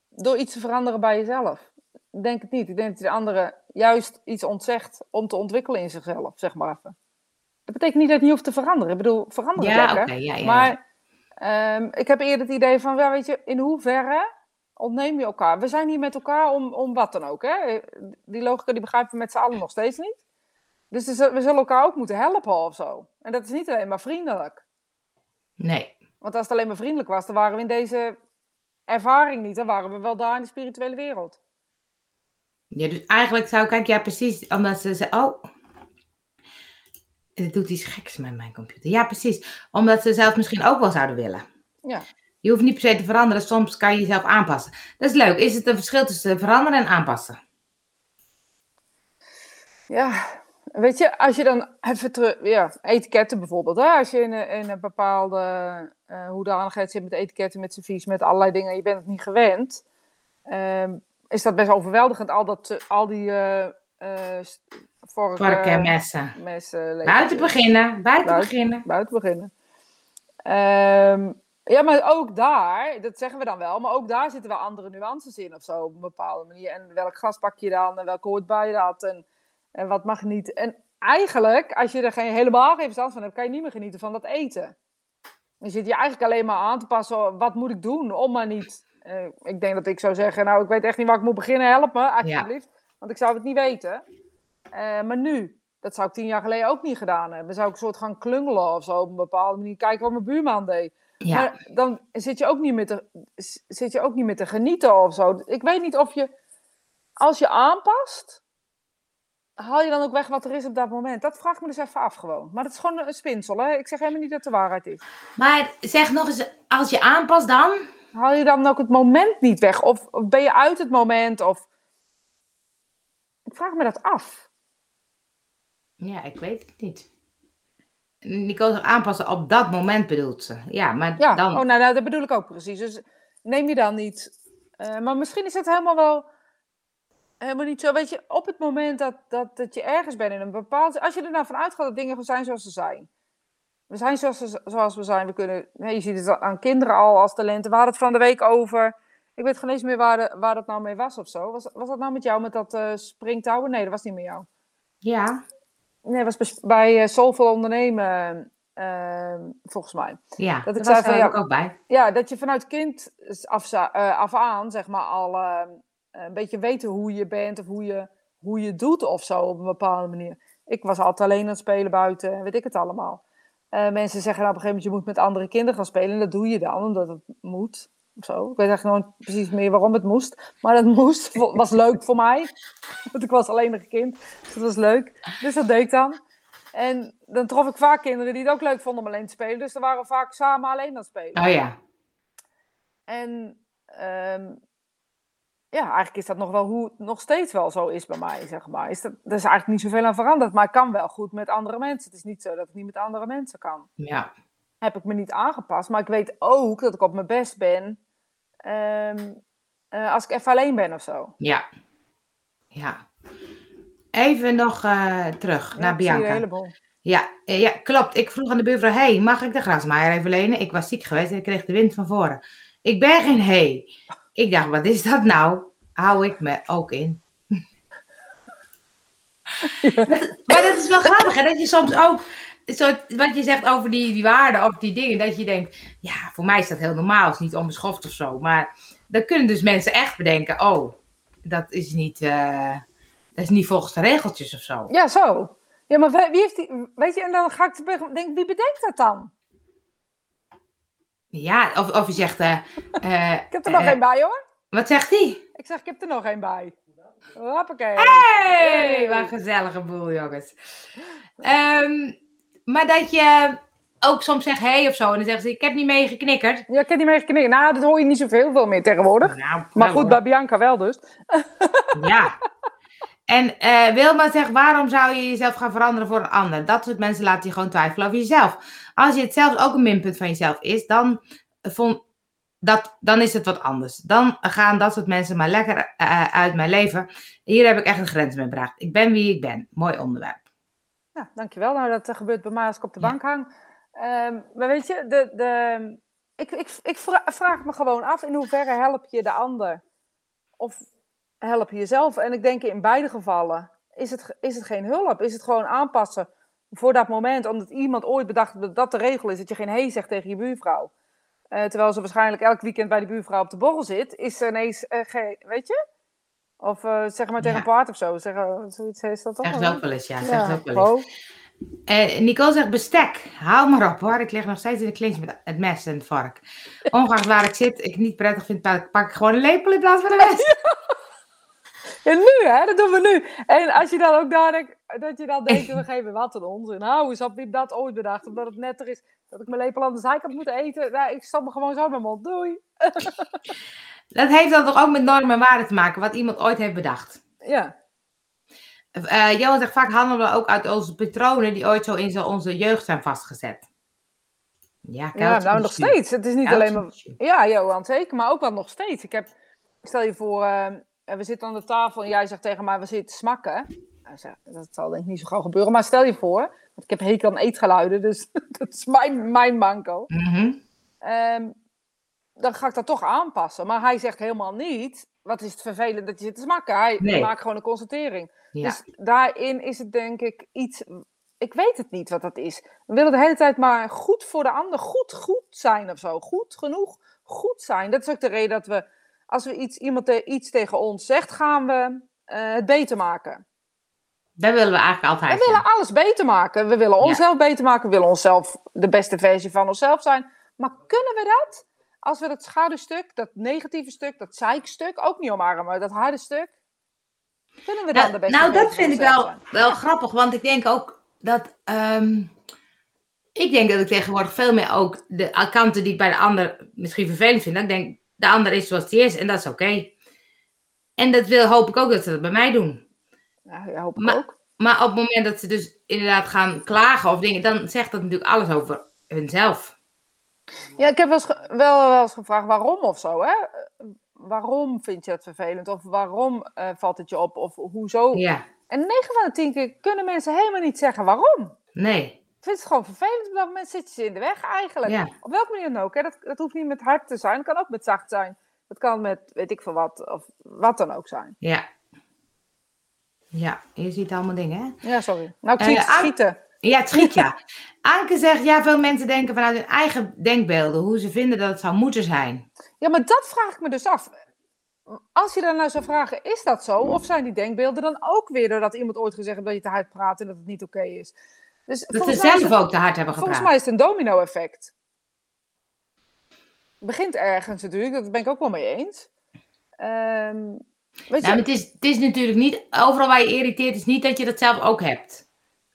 door iets te veranderen bij jezelf? Ik denk het niet. Ik denk dat je de andere juist iets ontzegt om te ontwikkelen in zichzelf, zeg maar even. Dat betekent niet dat je niet hoeft te veranderen. Ik bedoel, veranderen ja, lekker. ja. Maar ehm, ik heb eerder het idee van, weet je, in hoeverre ontneem je elkaar? We zijn hier met elkaar om, om wat dan ook. Hè? Die logica die begrijpen we met z'n allen nog steeds niet. Dus we zullen- elkaar ook moeten helpen of zo. En dat is niet alleen maar vriendelijk. Nee. Want als het alleen maar vriendelijk was, dan waren we in deze ervaring niet. Dan waren we wel daar in de spirituele wereld. Ja, dus eigenlijk zou ik kijken, ja precies, omdat ze zeggen, oh, het doet iets geks met mijn computer. Ja, precies. Omdat ze zelf misschien ook wel zouden willen. Ja. Je hoeft niet per se te veranderen, soms kan je jezelf aanpassen. Dat is leuk. Is het een verschil tussen veranderen en aanpassen? Ja, weet je, als je dan even terug... Ja, etiketten bijvoorbeeld. Hè? Als je in een, in een bepaalde eh hoedanigheid zit met etiketten, met servies, met allerlei dingen. Je bent het niet gewend. ehm, is dat best overweldigend. Al, dat, eh, al die... eh vorige Varken en messen. messen... Buiten beginnen, buiten Buiten. beginnen. buiten beginnen. Ehm, ja, maar ook daar, dat zeggen we dan wel, maar ook daar zitten wel andere nuances in of zo op een bepaalde manier. En welk gas pak je dan en welke hoort bij je dat en, en wat mag niet. En eigenlijk, als je er geen, helemaal geen verstand van hebt, kan je niet meer genieten van dat eten. Je zit je eigenlijk alleen maar aan te passen, wat moet ik doen om maar niet... eh, ik denk dat ik zou zeggen, nou, ik weet echt niet waar ik moet beginnen, help me, alsjeblieft. Want ik zou het niet weten. Eh, maar nu, dat zou ik tien jaar geleden ook niet gedaan hebben. Zou ik een soort gaan klungelen of zo op een bepaalde manier. Kijken wat mijn buurman deed. Ja, Maar dan zit je, ook niet meer te, zit je ook niet meer te genieten of zo. Ik weet niet of je, als je aanpast, haal je dan ook weg wat er is op dat moment. Dat vraag ik me dus even af gewoon. Maar dat is gewoon een spinsel, hè. Ik zeg helemaal niet dat het de waarheid is. maar zeg nog eens, als je aanpast dan? Haal je dan ook het moment niet weg? Of, of ben je uit het moment? Of... Ik vraag me dat af. Ja, ik weet het niet. Zegt aanpassen op dat moment bedoelt ze. Ja, maar Ja, dan... oh, nou, nou, dat bedoel ik ook precies. Dus neem je dan niet. eh, maar misschien is het helemaal wel. Helemaal niet zo. Weet je, op het moment dat, dat, dat je ergens bent in een bepaald. Als je er nou van uitgaat dat dingen zijn zoals ze zijn. We zijn zoals, ze- zoals we zijn. We kunnen, nee, je ziet het aan kinderen al als talenten. We hadden het van de week over. Ik weet geen eens meer waar, de, waar dat nou mee was of zo. Was, was dat nou met jou met dat eh springtouwen? Nee, dat was niet met jou. Ja, Nee, was bij eh Soulful Ondernemen, eh, volgens mij. ja. Dat ik was zei van, er ja, ook, ook bij. ja, dat je vanuit kind af, eh, af aan, zeg maar, al eh, een beetje weten hoe je bent of hoe je, hoe je doet of zo op een bepaalde manier. Ik was altijd alleen aan het spelen buiten en weet ik het allemaal. Eh, mensen zeggen dan op een gegeven moment, je moet met andere kinderen gaan spelen. En dat doe je dan, omdat het moet. Of zo. Ik weet eigenlijk nooit precies meer waarom het moest. Maar dat moest, was leuk voor mij. Want ik was alleen een kind. Dus dat was leuk. Dus dat deed ik dan. En dan trof ik vaak kinderen die het ook leuk vonden om alleen te spelen. Dus dan waren we vaak samen alleen aan het spelen. Oh ja. En ehm, ja, eigenlijk is dat nog wel hoe het nog steeds wel zo is bij mij, zeg maar. Is dat, er is eigenlijk niet zoveel aan veranderd, maar ik kan wel goed met andere mensen. Het is niet zo dat ik niet met andere mensen kan. Ja. heb ik me niet aangepast. Maar ik weet ook dat ik op mijn best ben ehm, eh, als ik even alleen ben of zo. Ja. Ja. Even nog eh, terug Ja, naar ik zie een Bianca. heleboel. Ja, eh, ja, klopt. Ik vroeg aan de buurvrouw, hey, mag ik de grasmaaier even lenen? Ik was ziek geweest en ik kreeg de wind van voren. Ik ben geen hey. Ik dacht, wat is dat nou? Hou ik me ook in. Maar dat is wel grappig, hè? Dat je soms ook, zo, wat je zegt over die, die waarden of die dingen, dat je denkt, ja, voor mij is dat heel normaal, is niet onbeschoft of zo. Maar dan kunnen dus mensen echt bedenken, oh, dat is niet, eh, dat is niet volgens de regeltjes of zo. Ja, zo. Ja, maar wie heeft die... Weet je, en dan ga ik te denken, wie bedenkt dat dan? Ja, of, of je zegt, eh, eh, Ik heb er nog één bij, hoor. wat zegt die? Ik zeg, ik heb er nog één bij. Hoppakee. Hey, wat een gezellige boel, jongens. Ehm, maar dat je ook soms zegt hey of zo, en dan zeggen ze, ik heb niet mee geknikkerd. Ja, ik heb niet mee geknikken. Nou, dat hoor je niet zoveel veel meer tegenwoordig. Nou, Maar goed, bij Bianca wel dus. Ja. En eh, Wilma zegt, waarom zou je jezelf gaan veranderen voor een ander? Dat soort mensen laten je gewoon twijfelen over jezelf. Als je het zelfs ook een minpunt van jezelf is, dan, vond, dat, dan is het wat anders. Dan gaan dat soort mensen maar lekker eh, uit mijn leven. Hier heb ik echt een grens mee bereikt. Ik ben wie ik ben. Mooi onderwerp. Ja, dankjewel. Nou, dat eh, gebeurt bij mij als ik op de bank hang. Ehm, maar weet je, de, de, ik, ik, ik vra- vraag me gewoon af in hoeverre help je de ander? Of help je jezelf? En ik denk in beide gevallen is het, is het geen hulp. Is het gewoon aanpassen voor dat moment. Omdat iemand ooit bedacht dat dat de regel is. Dat je geen hey zegt tegen je buurvrouw. Eh, terwijl ze waarschijnlijk elk weekend bij die buurvrouw op de borrel zit. Is ze ineens, eh, geen, weet je? Of eh, zeg maar tegen Ja. een paard of zo. Zeggen, zoiets is dat toch? Zegt ook wel eens, ja. Zegt Ja, ook wel eens. Eh, Nicole zegt bestek. Hou maar op hoor. Ik lig nog steeds in de clinch met het mes en het vark. Ongeacht waar ik zit, ik niet prettig vind, pak ik gewoon een lepel in plaats van een mes. Ja, nu hè, dat doen we nu. En als je dan ook nadenkt, dat je dan denkt, we geven wat een onzin. Nou, is dat wie dat ooit bedacht, omdat het netter is dat ik mijn lepel aan de zijkant moet eten. Nou, ik stop me gewoon zo in mijn mond. Doei. Dat heeft dan toch ook met normen en waarden te maken, wat iemand ooit heeft bedacht. Ja, Eh Johan zegt vaak handelen we ook uit onze patronen die ooit zo in zo onze jeugd zijn vastgezet. Ja, ja nou nog steeds. Het is niet alleen maar... Ja, Johan, zeker. Maar ook wel nog steeds. Ik heb, stel je voor, eh, we zitten aan de tafel en jij zegt tegen mij, we zitten smakken. Nou, Dat zal denk ik niet zo gauw gebeuren. Maar stel je voor, want ik heb hekel aan eetgeluiden, dus dat is mijn, mijn manco. Ehm, dan ga ik dat toch aanpassen. Maar hij zegt helemaal niet. Wat is het vervelend dat je zit te smakken? Hij Nee. maakt gewoon een constatering. Ja. Dus daarin is het denk ik iets. Ik weet het niet wat dat is. We willen de hele tijd maar goed voor de ander. Goed, goed zijn of zo. Goed genoeg. Goed zijn. Dat is ook de reden dat we. Als we iets, iemand te- iets tegen ons zegt, gaan we eh, het beter maken. Dat willen we eigenlijk altijd. We willen alles beter maken. We willen onszelf beter maken. We willen onszelf de beste versie van onszelf zijn. Maar kunnen we dat? Als we dat schaduwstuk, dat negatieve stuk, dat zeikstuk ook niet omarmen, dat harde stuk. Kunnen we dan Nou, de beste nou, dat vind ik wel, wel grappig, want ik denk ook dat. ehm, ik denk dat ik tegenwoordig veel meer ook de kanten die ik bij de ander misschien vervelend vind. Dat ik denk, de ander is zoals die is en dat is oké. En dat wil, hoop ik ook dat ze dat bij mij doen. Ja, ja, hoop ik Maar- ook. Maar op het moment dat ze dus inderdaad gaan klagen of dingen, dan zegt dat natuurlijk alles over hunzelf. Ja, ik heb wel eens, wel, wel eens gevraagd waarom of zo. Hè? Eh, Waarom vind je het vervelend? Of waarom eh, valt het je op? Of hoezo? Ja, En 9 van de 10 keer kunnen mensen helemaal niet zeggen waarom. nee. Ik vind het gewoon vervelend. Op dat moment zit je in de weg eigenlijk. Ja. Op welke manier dan ook. Hè? Dat, dat hoeft niet met hard te zijn. Het kan ook met zacht zijn. Het kan met weet ik veel wat. Of wat dan ook zijn. Ja. Ja, je ziet allemaal dingen, hè? Ja, sorry. Nou, ik Eh, zie het An- schieten. Ja, schiet ja. Anke zegt, ja, veel mensen denken vanuit hun eigen denkbeelden, hoe ze vinden dat het zou moeten zijn. Ja, maar dat vraag ik me dus af. Als je dan nou zou vragen, is dat zo? Of zijn die denkbeelden dan ook weer doordat iemand ooit gezegd heeft dat je te hard praat en dat het niet oké is? Dus Dat ze volgens zelf het- ook te hard hebben Volgens gepraat. mij is het een domino-effect. Het begint ergens natuurlijk, dat ben ik ook wel mee eens. Ehm, weet Nou, maar het, is, het is natuurlijk niet, overal waar je irriteert, is niet dat je dat zelf ook hebt.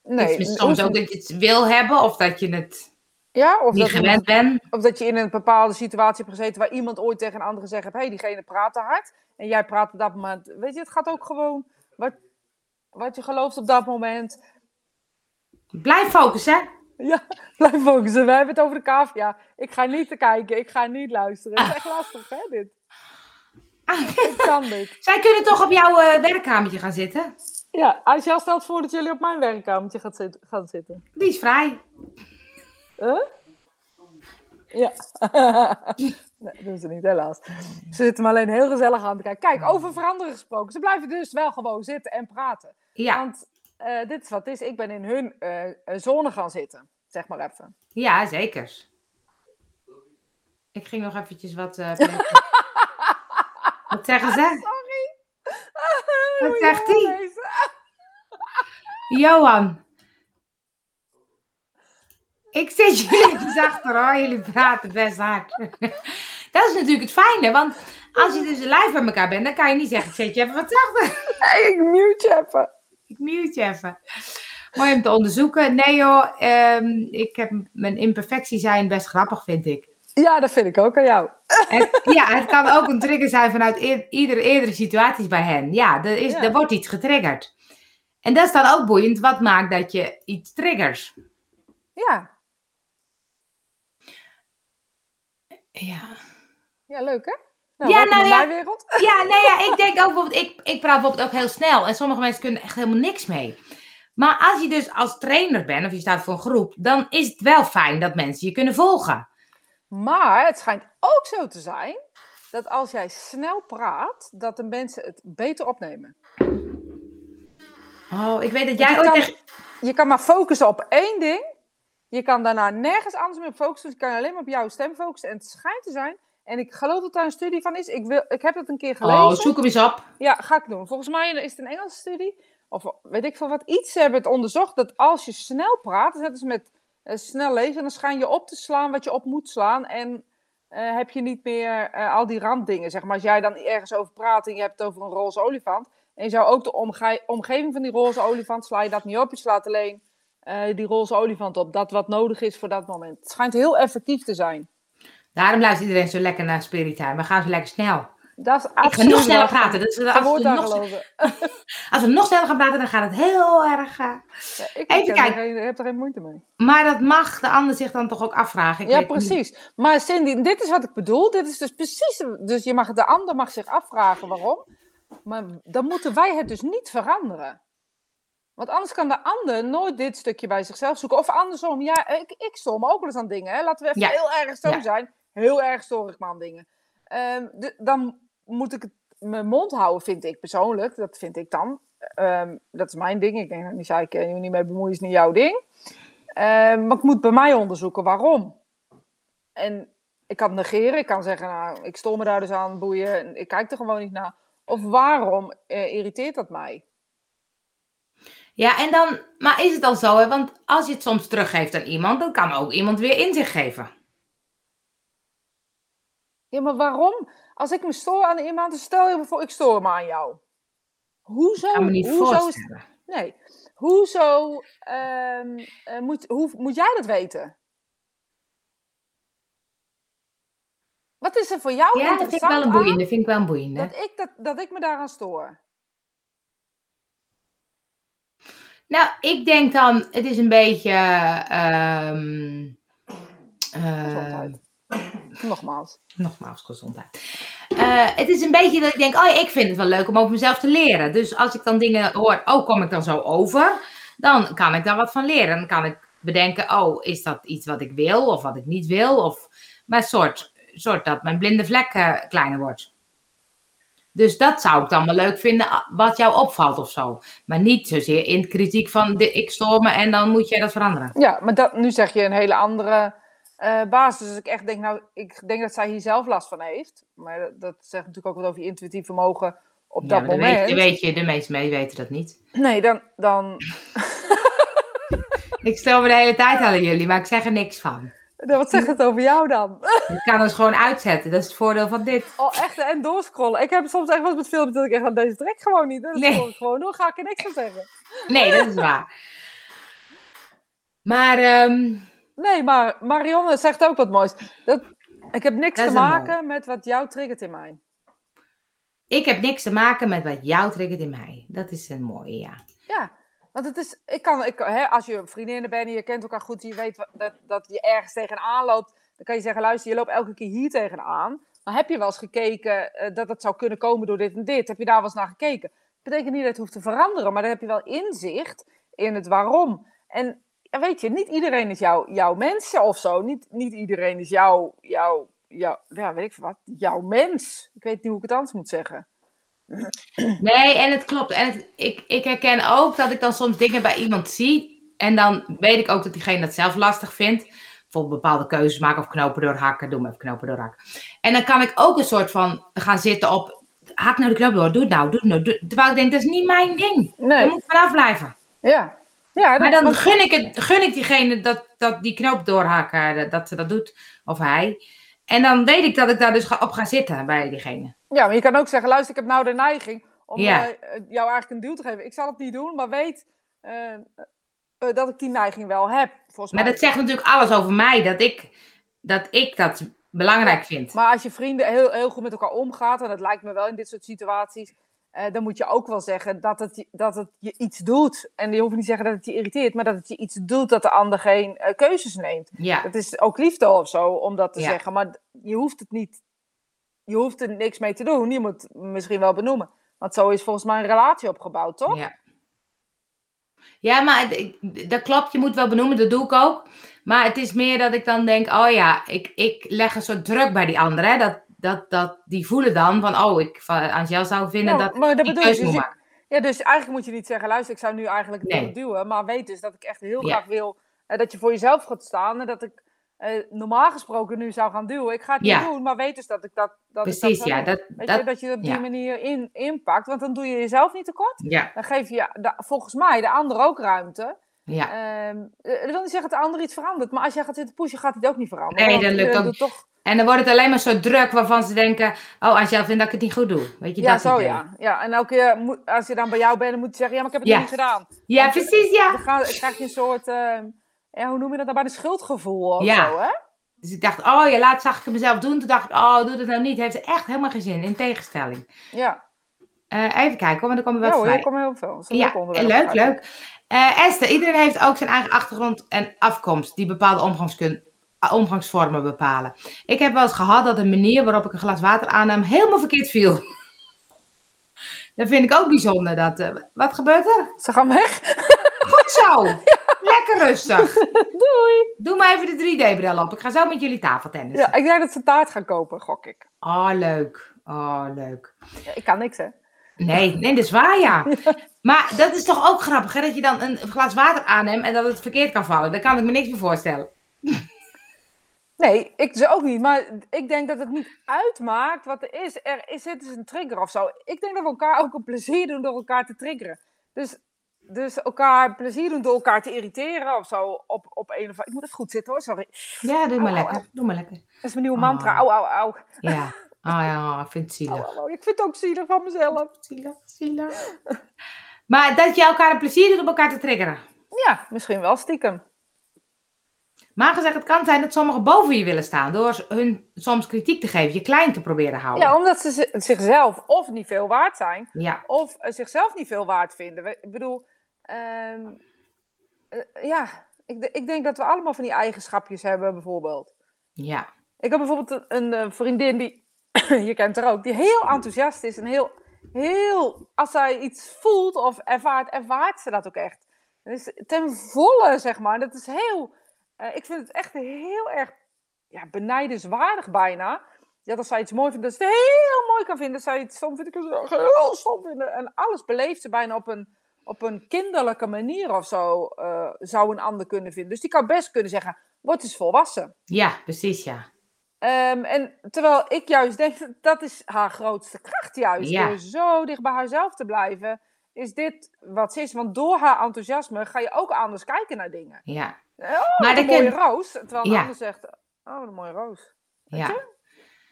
Nee, het is soms ook dat je het wil hebben of dat je het ja, of, niet dat gewend bent. of dat je in een bepaalde situatie hebt gezeten waar iemand ooit tegen een ander gezegd heeft: hé, hey, diegene praat te hard. En jij praat op dat moment. Weet je, het gaat ook gewoon wat, wat je gelooft op dat moment. Blijf focussen. Ja, blijf focussen. We hebben het over de cavia. Ik ga niet te kijken, ik ga niet luisteren. Het is echt lastig, hè, dit? Ik kan dit. Zij kunnen toch op jouw eh, werkkamertje gaan zitten? Ja, als jou stelt voor dat jullie op mijn werkkamertje gaat gaan zitten. Die is vrij. Huh? Ja. nee, dat doen ze niet, helaas. Ze zitten me alleen heel gezellig aan te kijken. Kijk, over veranderen gesproken. Ze blijven dus wel gewoon zitten en praten. Ja, Want eh, dit is wat het is. Ik ben in hun eh, zone gaan zitten. Zeg maar even. ja zeker. Ik ging nog eventjes wat... eh, wat zeggen ze? Sorry. Wat je zegt hij? Johan. Ik zit jullie achter hoor, jullie praten best hard. Dat is natuurlijk het fijne, want als je dus live bij elkaar bent, dan kan je niet zeggen, ik zet je even wat zachter. Ik mute je even. Ik mute je even. Mooi om te onderzoeken. Nee joh, ehm, ik heb mijn imperfectie zijn best grappig, vind ik. Ja, dat vind ik ook aan jou. En, ja, het kan ook een trigger zijn vanuit eer- iedere eerdere situaties bij hen. Ja, er, is, Ja. er wordt iets getriggerd. En dat is dan ook boeiend. Wat maakt dat je iets triggers? Ja. Ja. Ja, leuk hè? Nou, Ja, nou ja. wereld. Ja, nee, ja, ik denk ook bijvoorbeeld, ik, ik praat bijvoorbeeld ook heel snel en sommige mensen kunnen echt helemaal niks mee. Maar als je dus als trainer bent of je staat voor een groep, dan is het wel fijn dat mensen je kunnen volgen. Maar het schijnt ook zo te zijn dat als jij snel praat, dat de mensen het beter opnemen. Oh, ik weet dat je, jij echt... je kan maar focussen op één ding. Je kan daarna nergens anders meer op focussen. Dus je kan alleen maar op jouw stem focussen. En het schijnt te zijn, en ik geloof dat daar een studie van is. Ik, wil, ik heb het een keer gelezen. Oh, zoek hem eens op. Ja, ga ik doen. Volgens mij is het een Engelse studie. Of weet ik veel wat. Iets hebben het onderzocht dat als je snel praat, dan zetten ze met eh, snel lezen, dan schijn je op te slaan wat je op moet slaan. En eh, heb je niet meer eh, al die randdingen. Zeg maar, als jij dan ergens over praat en je hebt het over een roze olifant. En je zou ook de omge- omgeving van die roze olifant, sla je dat niet op. Je slaat alleen eh, die roze olifant op. Dat wat nodig is voor dat moment. Het schijnt heel effectief te zijn. Daarom luistert iedereen zo lekker naar Spirit Time. We gaan zo lekker snel. Dat is Ik ga nog sneller praten. Dus Geen als, we nog, als we nog sneller gaan praten, dan gaat het heel erg... eh, Ja, ik, Even heb, er kijken. geen, heb er geen moeite mee. Maar dat mag de ander zich dan toch ook afvragen. Ik Ja, niet- precies. Maar Cindy, dit is wat ik bedoel. Dit is dus precies. Dus je mag, de ander mag zich afvragen waarom. Maar dan moeten wij het dus niet veranderen. Want anders kan de ander nooit dit stukje bij zichzelf zoeken. Of andersom, ja, ik, ik stoor me ook wel eens aan dingen. Hè. Laten we even Ja. heel erg zo Ja. zijn. Heel erg stoor ik me aan dingen. Ehm, de- dan moet ik het, mijn mond houden, vind ik persoonlijk. Dat vind ik dan. Ehm, dat is mijn ding. Ik denk, nou, niet zeiken en je niet mee bemoeien is niet jouw ding. Ehm, maar ik moet bij mij onderzoeken waarom. En ik kan negeren. Ik kan zeggen, nou, ik stoor me daar dus aan, boeien. Ik kijk er gewoon niet naar. Of waarom eh, irriteert dat mij? Ja, en dan, maar is het dan zo, hè? Want als je het soms teruggeeft aan iemand, dan kan ook iemand weer inzicht geven. Ja, maar waarom? Als ik me stoor aan iemand, dan stel je voor, ik stoor me aan jou. Hoezo? Ik kan me niet hoezo is, nee. Hoezo ehm, eh, moet, hoe, moet jij dat weten? Wat is er voor jou Ja, dat vind ik wel een boeiende. Vind ik wel een boeiende. dat ik, dat, dat ik me daaraan stoor? Nou, ik denk dan, het is een beetje. ehm, eh, Gezondheid. Nogmaals. nogmaals, gezondheid. Eh, het is een beetje dat ik denk, oh, ik vind het wel leuk om over mezelf te leren. Dus als ik dan dingen hoor, oh, kom ik dan zo over? Dan kan ik daar wat van leren. Dan kan ik bedenken, oh, is dat iets wat ik wil of wat ik niet wil? Of, maar soort, soort dat mijn blinde vlek kleiner wordt. Dus dat zou ik dan wel leuk vinden, ah, wat jou opvalt of zo. Maar niet zozeer in kritiek van, dit- ik stoor me en dan moet jij dat veranderen. Ja, maar dat, nu zeg je een hele andere eh, basis. Dus ik echt denk, nou, ik denk dat zij hier zelf last van heeft. Maar dat, dat zegt natuurlijk ook wat over je intuïtief vermogen op Ja, dat maar moment. weet, weet je, de meeste mee weten dat niet. Nee, dan, dan, Ik stel me de hele tijd aan jullie, maar ik zeg er niks van. Wat zegt het over jou dan? Ik kan het gewoon uitzetten. Dat is het voordeel van dit. Oh, echt, en doorscrollen. Ik heb soms echt eens met filmpjes dat ik echt aan deze trek gewoon niet. Dat Nee. gewoon door, ga ik er niks van zeggen. Nee, dat is waar. Maar ehm, Nee, maar Marianne zegt ook wat moois. Dat, ik heb niks Dat te maken met wat jou triggert in mij. ik heb niks te maken met wat jou triggert in mij. Dat is een mooie, ja. Ja, Want het is, ik kan, ik, hè, als je vriendinnen bent en je kent elkaar goed, je weet dat, dat je ergens tegenaan loopt, dan kan je zeggen, luister, je loopt elke keer hier tegenaan. Maar heb je wel eens gekeken eh, dat het zou kunnen komen door dit en dit? Heb je daar wel eens naar gekeken? Dat betekent niet dat het hoeft te veranderen, maar dan heb je wel inzicht in het waarom. En ja, weet je, niet iedereen is jouw jouw mens of zo. Niet, niet iedereen is jouw, jouw, ja, weet ik wat, jouw mens. Ik weet niet hoe ik het anders moet zeggen. Nee, en het klopt. En het- ik, ik herken ook dat ik dan soms dingen bij iemand zie. En dan weet ik ook dat diegene dat zelf lastig vindt. Bijvoorbeeld bepaalde keuzes maken of knopen doorhakken. Doe maar even knopen doorhakken. En dan kan ik ook een soort van gaan zitten op. Hak nou de knoop door, doe het nou, doe het nou. Doe, terwijl ik denk, dat is niet mijn ding. Daar Nee, moet ik vanaf blijven. ja. Ja, Maar dan gun ik, het, gun ik diegene dat, dat die knoop doorhakken, dat ze dat doet. Of hij. En dan weet ik dat ik daar dus op ga zitten bij diegene. Ja, maar je kan ook zeggen, luister, ik heb nou de neiging om Ja. eh, jou eigenlijk een duw te geven. Ik zal het niet doen, maar weet eh, eh, dat ik die neiging wel heb, volgens Maar mij. dat zegt natuurlijk alles over mij, dat ik dat, ik dat belangrijk vind. Maar als je vrienden heel, heel goed met elkaar omgaat, en dat lijkt me wel in dit soort situaties, eh, dan moet je ook wel zeggen dat het, je- dat het je iets doet. En je hoeft niet te zeggen dat het je irriteert, maar dat het je iets doet dat de ander geen eh, keuzes neemt. Ja, Het is ook liefde of zo om dat te Ja. zeggen, maar je hoeft het niet, je hoeft er niks mee te doen. Je moet het misschien wel benoemen. Want zo is volgens mij een relatie opgebouwd, toch? ja. Ja, maar dat klopt, je moet wel benoemen, dat doe ik ook. Maar het is meer dat ik dan denk, oh ja, ik, ik leg een soort druk bij die anderen. Hè? Dat, dat, dat, die voelen dan van, oh, ik van Angel zou vinden Ja, dat maar dat bedoel Dus moet maken. Ja, dus eigenlijk moet je niet zeggen, luister, ik zou nu eigenlijk het Nee. willen duwen. Maar weet dus dat ik echt heel Ja. graag wil eh, dat je voor jezelf gaat staan. En dat ik eh, normaal gesproken nu zou gaan duwen. Ik ga het Ja. niet doen, maar weet dus dat ik dat, dat, ik dat Precies, zou ja. Dat, Weet dat, je, dat je op die manier in, inpakt. Want dan doe je jezelf niet tekort. ja, Dan geef je de- volgens mij de ander ook ruimte. ja. Eh, dat wil niet zeggen dat de ander iets verandert. Maar als jij gaat zitten pushen, gaat het ook niet veranderen. Nee, dat lukt ook toch En dan wordt het alleen maar soort druk waarvan ze denken, oh, Angel vindt dat ik het niet goed doe. Weet je, Ja, dat zo ja. ja. En elke keer moet, als je dan bij jou bent, dan moet je zeggen, ja, maar ik heb het Ja. niet gedaan. Ja, Want, precies, ja. Dan ga, krijg je een soort, eh, ja, hoe noem je dat dan, bij een schuldgevoel of Ja. zo, hè? Dus ik dacht, oh ja, laat zag ik het mezelf doen. Toen dacht ik, oh, doe dat nou niet. Heeft er echt helemaal geen zin, in tegenstelling. Ja, Eh, even kijken hoor, want er komen ja wel hoor, vrij. hier komen heel veel. Ja, leuk leuk. Eh, Esther, iedereen heeft ook zijn eigen achtergrond en afkomst die bepaalde omgangskun- ah, omgangsvormen bepalen. Ik heb wel eens gehad dat de manier waarop ik een glas water aannam helemaal verkeerd viel. Dat vind ik ook bijzonder. Dat, eh, wat gebeurt er? Ze gaan weg. Goed zo. Lekker rustig. Doei. Doe maar even de 3D-bril op. Ik ga zo met jullie tafeltennissen. Ja, ik denk dat ze taart gaan kopen, gok ik. Oh, leuk. Oh, leuk. Ja, ik kan niks, hè? Nee, nee, dat is waar, ja. Maar dat is toch ook grappig, hè? Dat je dan een glas water aanneemt en dat het verkeerd kan vallen. Daar kan ik me niks meer voorstellen. Nee, ik ze ook niet. Maar ik denk dat het niet uitmaakt wat er is. Er is het is een trigger of zo. Ik denk dat we elkaar ook een plezier doen door elkaar te triggeren. Dus, dus elkaar plezier doen door elkaar te irriteren of zo. Op, op een of andere... Ik moet even goed zitten hoor, sorry. Ja, doe maar Au, au, lekker. Doe maar lekker. Dat is mijn nieuwe Oh. mantra. Au, au, au. Ja. Oh ja, ik vind het zielig. au. Ik vind het ook zielig van mezelf. Zielig, zielig. Maar dat je elkaar een plezier doet om elkaar te triggeren. Ja, misschien wel stiekem. Maar gezegd, het kan zijn dat sommigen boven je willen staan. Door hun soms kritiek te geven, je klein te proberen houden. Ja, omdat ze zi- zichzelf of niet veel waard zijn, Ja, of eh, zichzelf niet veel waard vinden. Ik bedoel, ehm, eh, ja, ik, ik denk dat we allemaal van die eigenschapjes hebben, bijvoorbeeld. ja. Ik heb bijvoorbeeld een, een eh, vriendin die, je kent haar ook, die heel enthousiast is en heel, heel, als zij iets voelt of ervaart, ervaart ze dat ook echt. Dus ten volle, zeg maar. Dat is heel, eh, ik vind het echt heel erg ja, benijdenswaardig bijna. Dat als zij iets mooi vindt, dat ze het heel mooi kan vinden. Als zij iets stom vindt, het heel stom vinden. En alles beleeft ze bijna op een, op een kinderlijke manier of zo, eh, zou een ander kunnen vinden. Dus die kan best kunnen zeggen, word eens volwassen. Ja, precies, ja. Ehm, en terwijl ik juist denk, dat- dat is haar grootste kracht juist. Ja. Door zo dicht bij haarzelf te blijven, is dit wat ze is. Want door haar enthousiasme ga je ook anders kijken naar dingen. Ja, Oh, Maar een dan mooie roos. Terwijl Ja. ander zegt, oh, een mooie roos. Weet ja. je?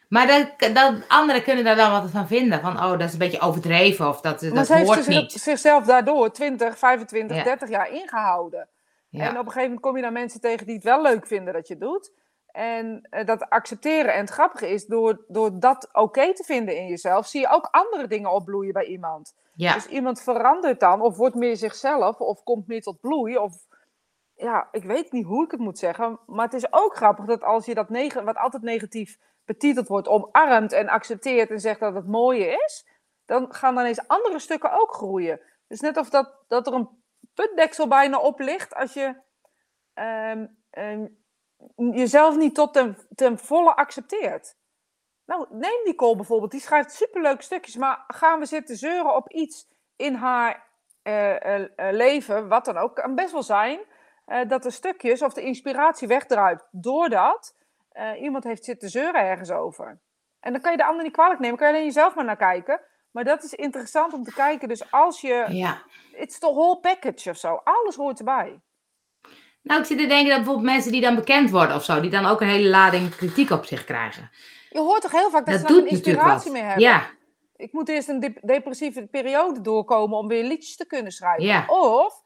Maar dat, dat, anderen kunnen daar wel wat van vinden. Van, oh, dat is een beetje overdreven. Of dat, Maar dat ze heeft hoort zich- niet. zichzelf daardoor 20, 25, Ja. 30 jaar ingehouden. Ja. En op een gegeven moment kom je dan mensen tegen die het wel leuk vinden dat je het doet. En eh, dat accepteren. En het grappige is, door, door dat oké te vinden in jezelf, zie je ook andere dingen opbloeien bij iemand. Ja. Dus iemand verandert dan, of wordt meer zichzelf, of komt meer tot bloei. Of ja, ik weet niet hoe ik het moet zeggen. Maar het is ook grappig dat als je dat neg wat altijd negatief betiteld wordt, omarmt en accepteert en zegt dat het mooie is, dan gaan dan eens andere stukken ook groeien. Dus net of dat, dat er een putdeksel bijna op ligt als je ehm, ehm, jezelf niet tot ten, ten volle accepteert. Nou, neem Nicole bijvoorbeeld, die schrijft superleuke stukjes, maar gaan we zitten zeuren op iets in haar eh, eh, eh, leven, wat dan ook, kan best wel zijn, eh, dat de stukjes of de inspiratie wegdruipt doordat eh, iemand heeft zitten zeuren ergens over. En dan kan je de ander niet kwalijk nemen, kan je alleen jezelf maar naar kijken. Maar dat is interessant om te kijken. Dus als je. ja. It's the whole package of zo. Alles hoort erbij. Nou, ik zit te denken dat bijvoorbeeld mensen die dan bekend worden of zo, die dan ook een hele lading kritiek op zich krijgen. Je hoort toch heel vaak dat, Dat ze dan doet inspiratie meer hebben. Ja, Ik moet eerst een dep- depressieve periode doorkomen om weer liedjes te kunnen schrijven. Ja. Of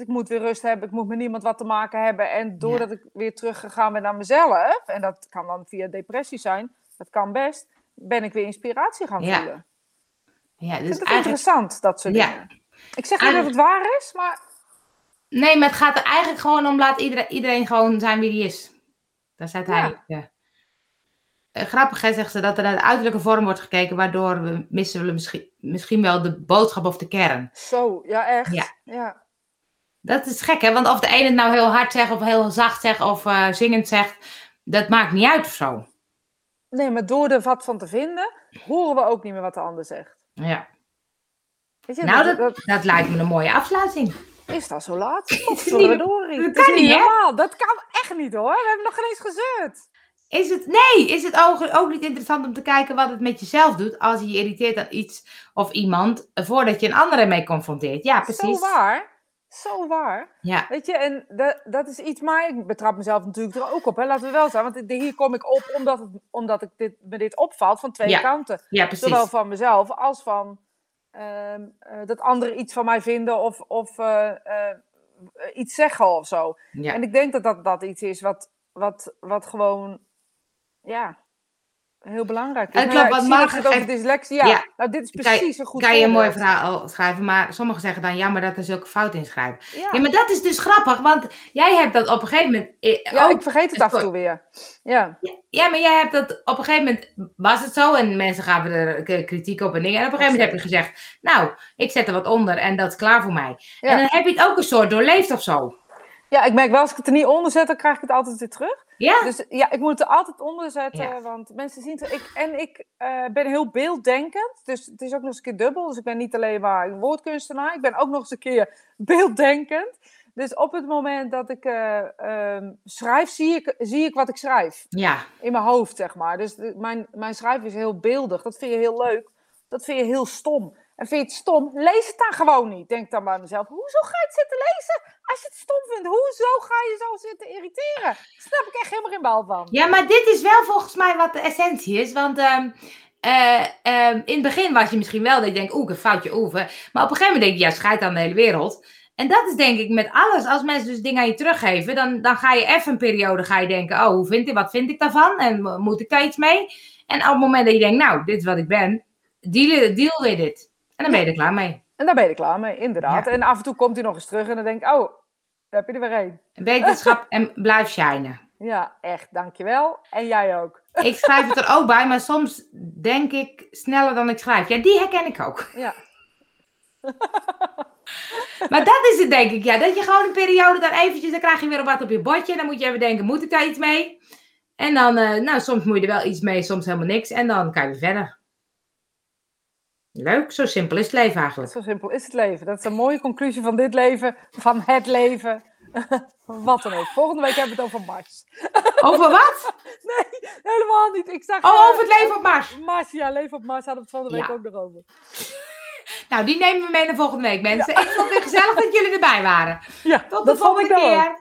ik moet weer rust hebben, ik moet met niemand wat te maken hebben. En doordat ik weer teruggegaan ben naar mezelf, en dat kan dan via depressie zijn, dat kan best, ben ik weer inspiratie gaan Ja. voelen. ja dus het eigenlijk... interessant, dat soort Ja. dingen. Ik zeg niet dat het waar is, maar Nee, maar het gaat er eigenlijk gewoon om, laat iedereen, iedereen gewoon zijn wie die is. Dat is uiteindelijk... eh, eh, grappig, hè, zegt ze, dat er naar de uiterlijke vorm wordt gekeken, waardoor we missen we misschien, misschien wel de boodschap of de kern. zo, ja echt. Ja. ja. Dat is gek, hè? Want of de ene het nou heel hard zegt, of heel zacht zegt, of eh, zingend zegt, dat maakt niet uit of zo. Nee, maar door er wat van te vinden, horen we ook niet meer wat de ander zegt. Ja. Weet je, Nou, dat, dat, dat- dat lijkt me een mooie afsluiting. is dat zo laat? niet- Potverdorie. dat Het is kan niet, hè? Dat kan echt niet hoor. We hebben nog geen eens gezeurd. Is het, nee, is het ook, ook niet interessant om te kijken wat het met jezelf doet als je je irriteert aan iets of iemand voordat je een ander ermee confronteert? Ja, precies. Zo waar. Zo waar. Ja, Weet je, en dat, dat is iets, maar ik betrap mezelf natuurlijk er ook op. Hè. Laten we wel zijn, want hier kom ik op omdat, het, omdat ik dit, me dit opvalt van twee Ja. kanten. ja precies. Zowel van mezelf als van ehm, eh, dat anderen iets van mij vinden of, of eh, eh, iets zeggen of zo. Ja. En ik denk dat dat, dat iets is wat, wat, wat gewoon, ja, heel belangrijk is. En klopt, wat het over dyslexie, ja. Ja. Nou, dit is precies een goed kan je een mooi verhaal schrijven, maar sommigen zeggen dan ja, maar dat er zulke fouten in schrijven. Ja, Ja, maar dat is dus grappig, want jij hebt dat op een gegeven moment. eh, ja ook- ik vergeet het af en toe weer. Ja, Ja, maar jij hebt dat op een gegeven moment was het zo en mensen gaven er k- kritiek op en dingen. En op een gegeven moment heb je gezegd, nou, ik zet er wat onder en dat is klaar voor mij. Ja. En dan heb je het ook een soort doorleefd of zo. Ja, ik merk wel, als ik het er niet onder zet, dan krijg ik het altijd weer terug. Ja, Dus ja, ik moet het er altijd onder zetten, Ja. want mensen zien het. Ik, en ik eh, ben heel beelddenkend, dus het is ook nog eens een keer dubbel. Dus ik ben niet alleen maar een woordkunstenaar, ik ben ook nog eens een keer beelddenkend. Dus op het moment dat ik eh, ehm, schrijf, zie ik, zie ik wat ik schrijf. ja, In mijn hoofd, zeg maar. Dus de- mijn, mijn schrijven is heel beeldig. Dat vind je heel leuk. Dat vind je heel stom. En vind je het stom, lees het dan gewoon niet. Denk dan bij mezelf, hoezo ga je het zitten lezen? Als je het stom vindt, hoezo ga je zo zitten irriteren? Daar snap ik echt helemaal geen bal van. ja, maar dit is wel volgens mij wat de essentie is. Want ehm, eh, ehm, in het begin was je misschien wel dat je denkt, oeh, ik een foutje oefen. Maar op een gegeven moment denk je, ja, scheid aan de hele wereld. En dat is denk ik met alles. Als mensen dus dingen aan je teruggeven, dan, dan ga je even een periode ga je denken, oh, hoe vind ik, wat vind ik daarvan? En mo- moet ik daar iets mee? En op het moment dat je denkt, nou, dit is wat ik ben, deal, deal with it. En dan ben je er klaar mee. En daar ben je er klaar mee, inderdaad. Ja. En af en toe komt hij nog eens terug en dan denk ik, oh, daar heb je er weer één. Wetenschap en blijf shinen. Ja, echt, dankjewel. En jij ook. Ik schrijf het er ook bij, maar soms denk ik sneller dan ik schrijf. Ja, die herken ik ook. Ja, Maar dat is het denk ik, ja. Dat je gewoon een periode dan eventjes, dan krijg je weer wat op je bordje. Dan moet je even denken, moet ik daar iets mee? En dan, eh, nou, soms moet je er wel iets mee, soms helemaal niks. En dan kan je weer verder. Leuk, zo simpel is het leven eigenlijk. zo simpel is het leven. Dat is een mooie conclusie van dit leven, van het leven. Wat dan ook. Volgende week hebben we het over Mars. Over wat? Nee, helemaal niet. Ik zag, Oh, eh, over het leven op Mars. Mars, ja, leven op Mars hadden we het volgende week Ja. ook nog over. Nou, die nemen we mee naar volgende week, mensen. Ik vond het weer gezellig dat jullie erbij waren. Ja, Tot de volgende ook. keer.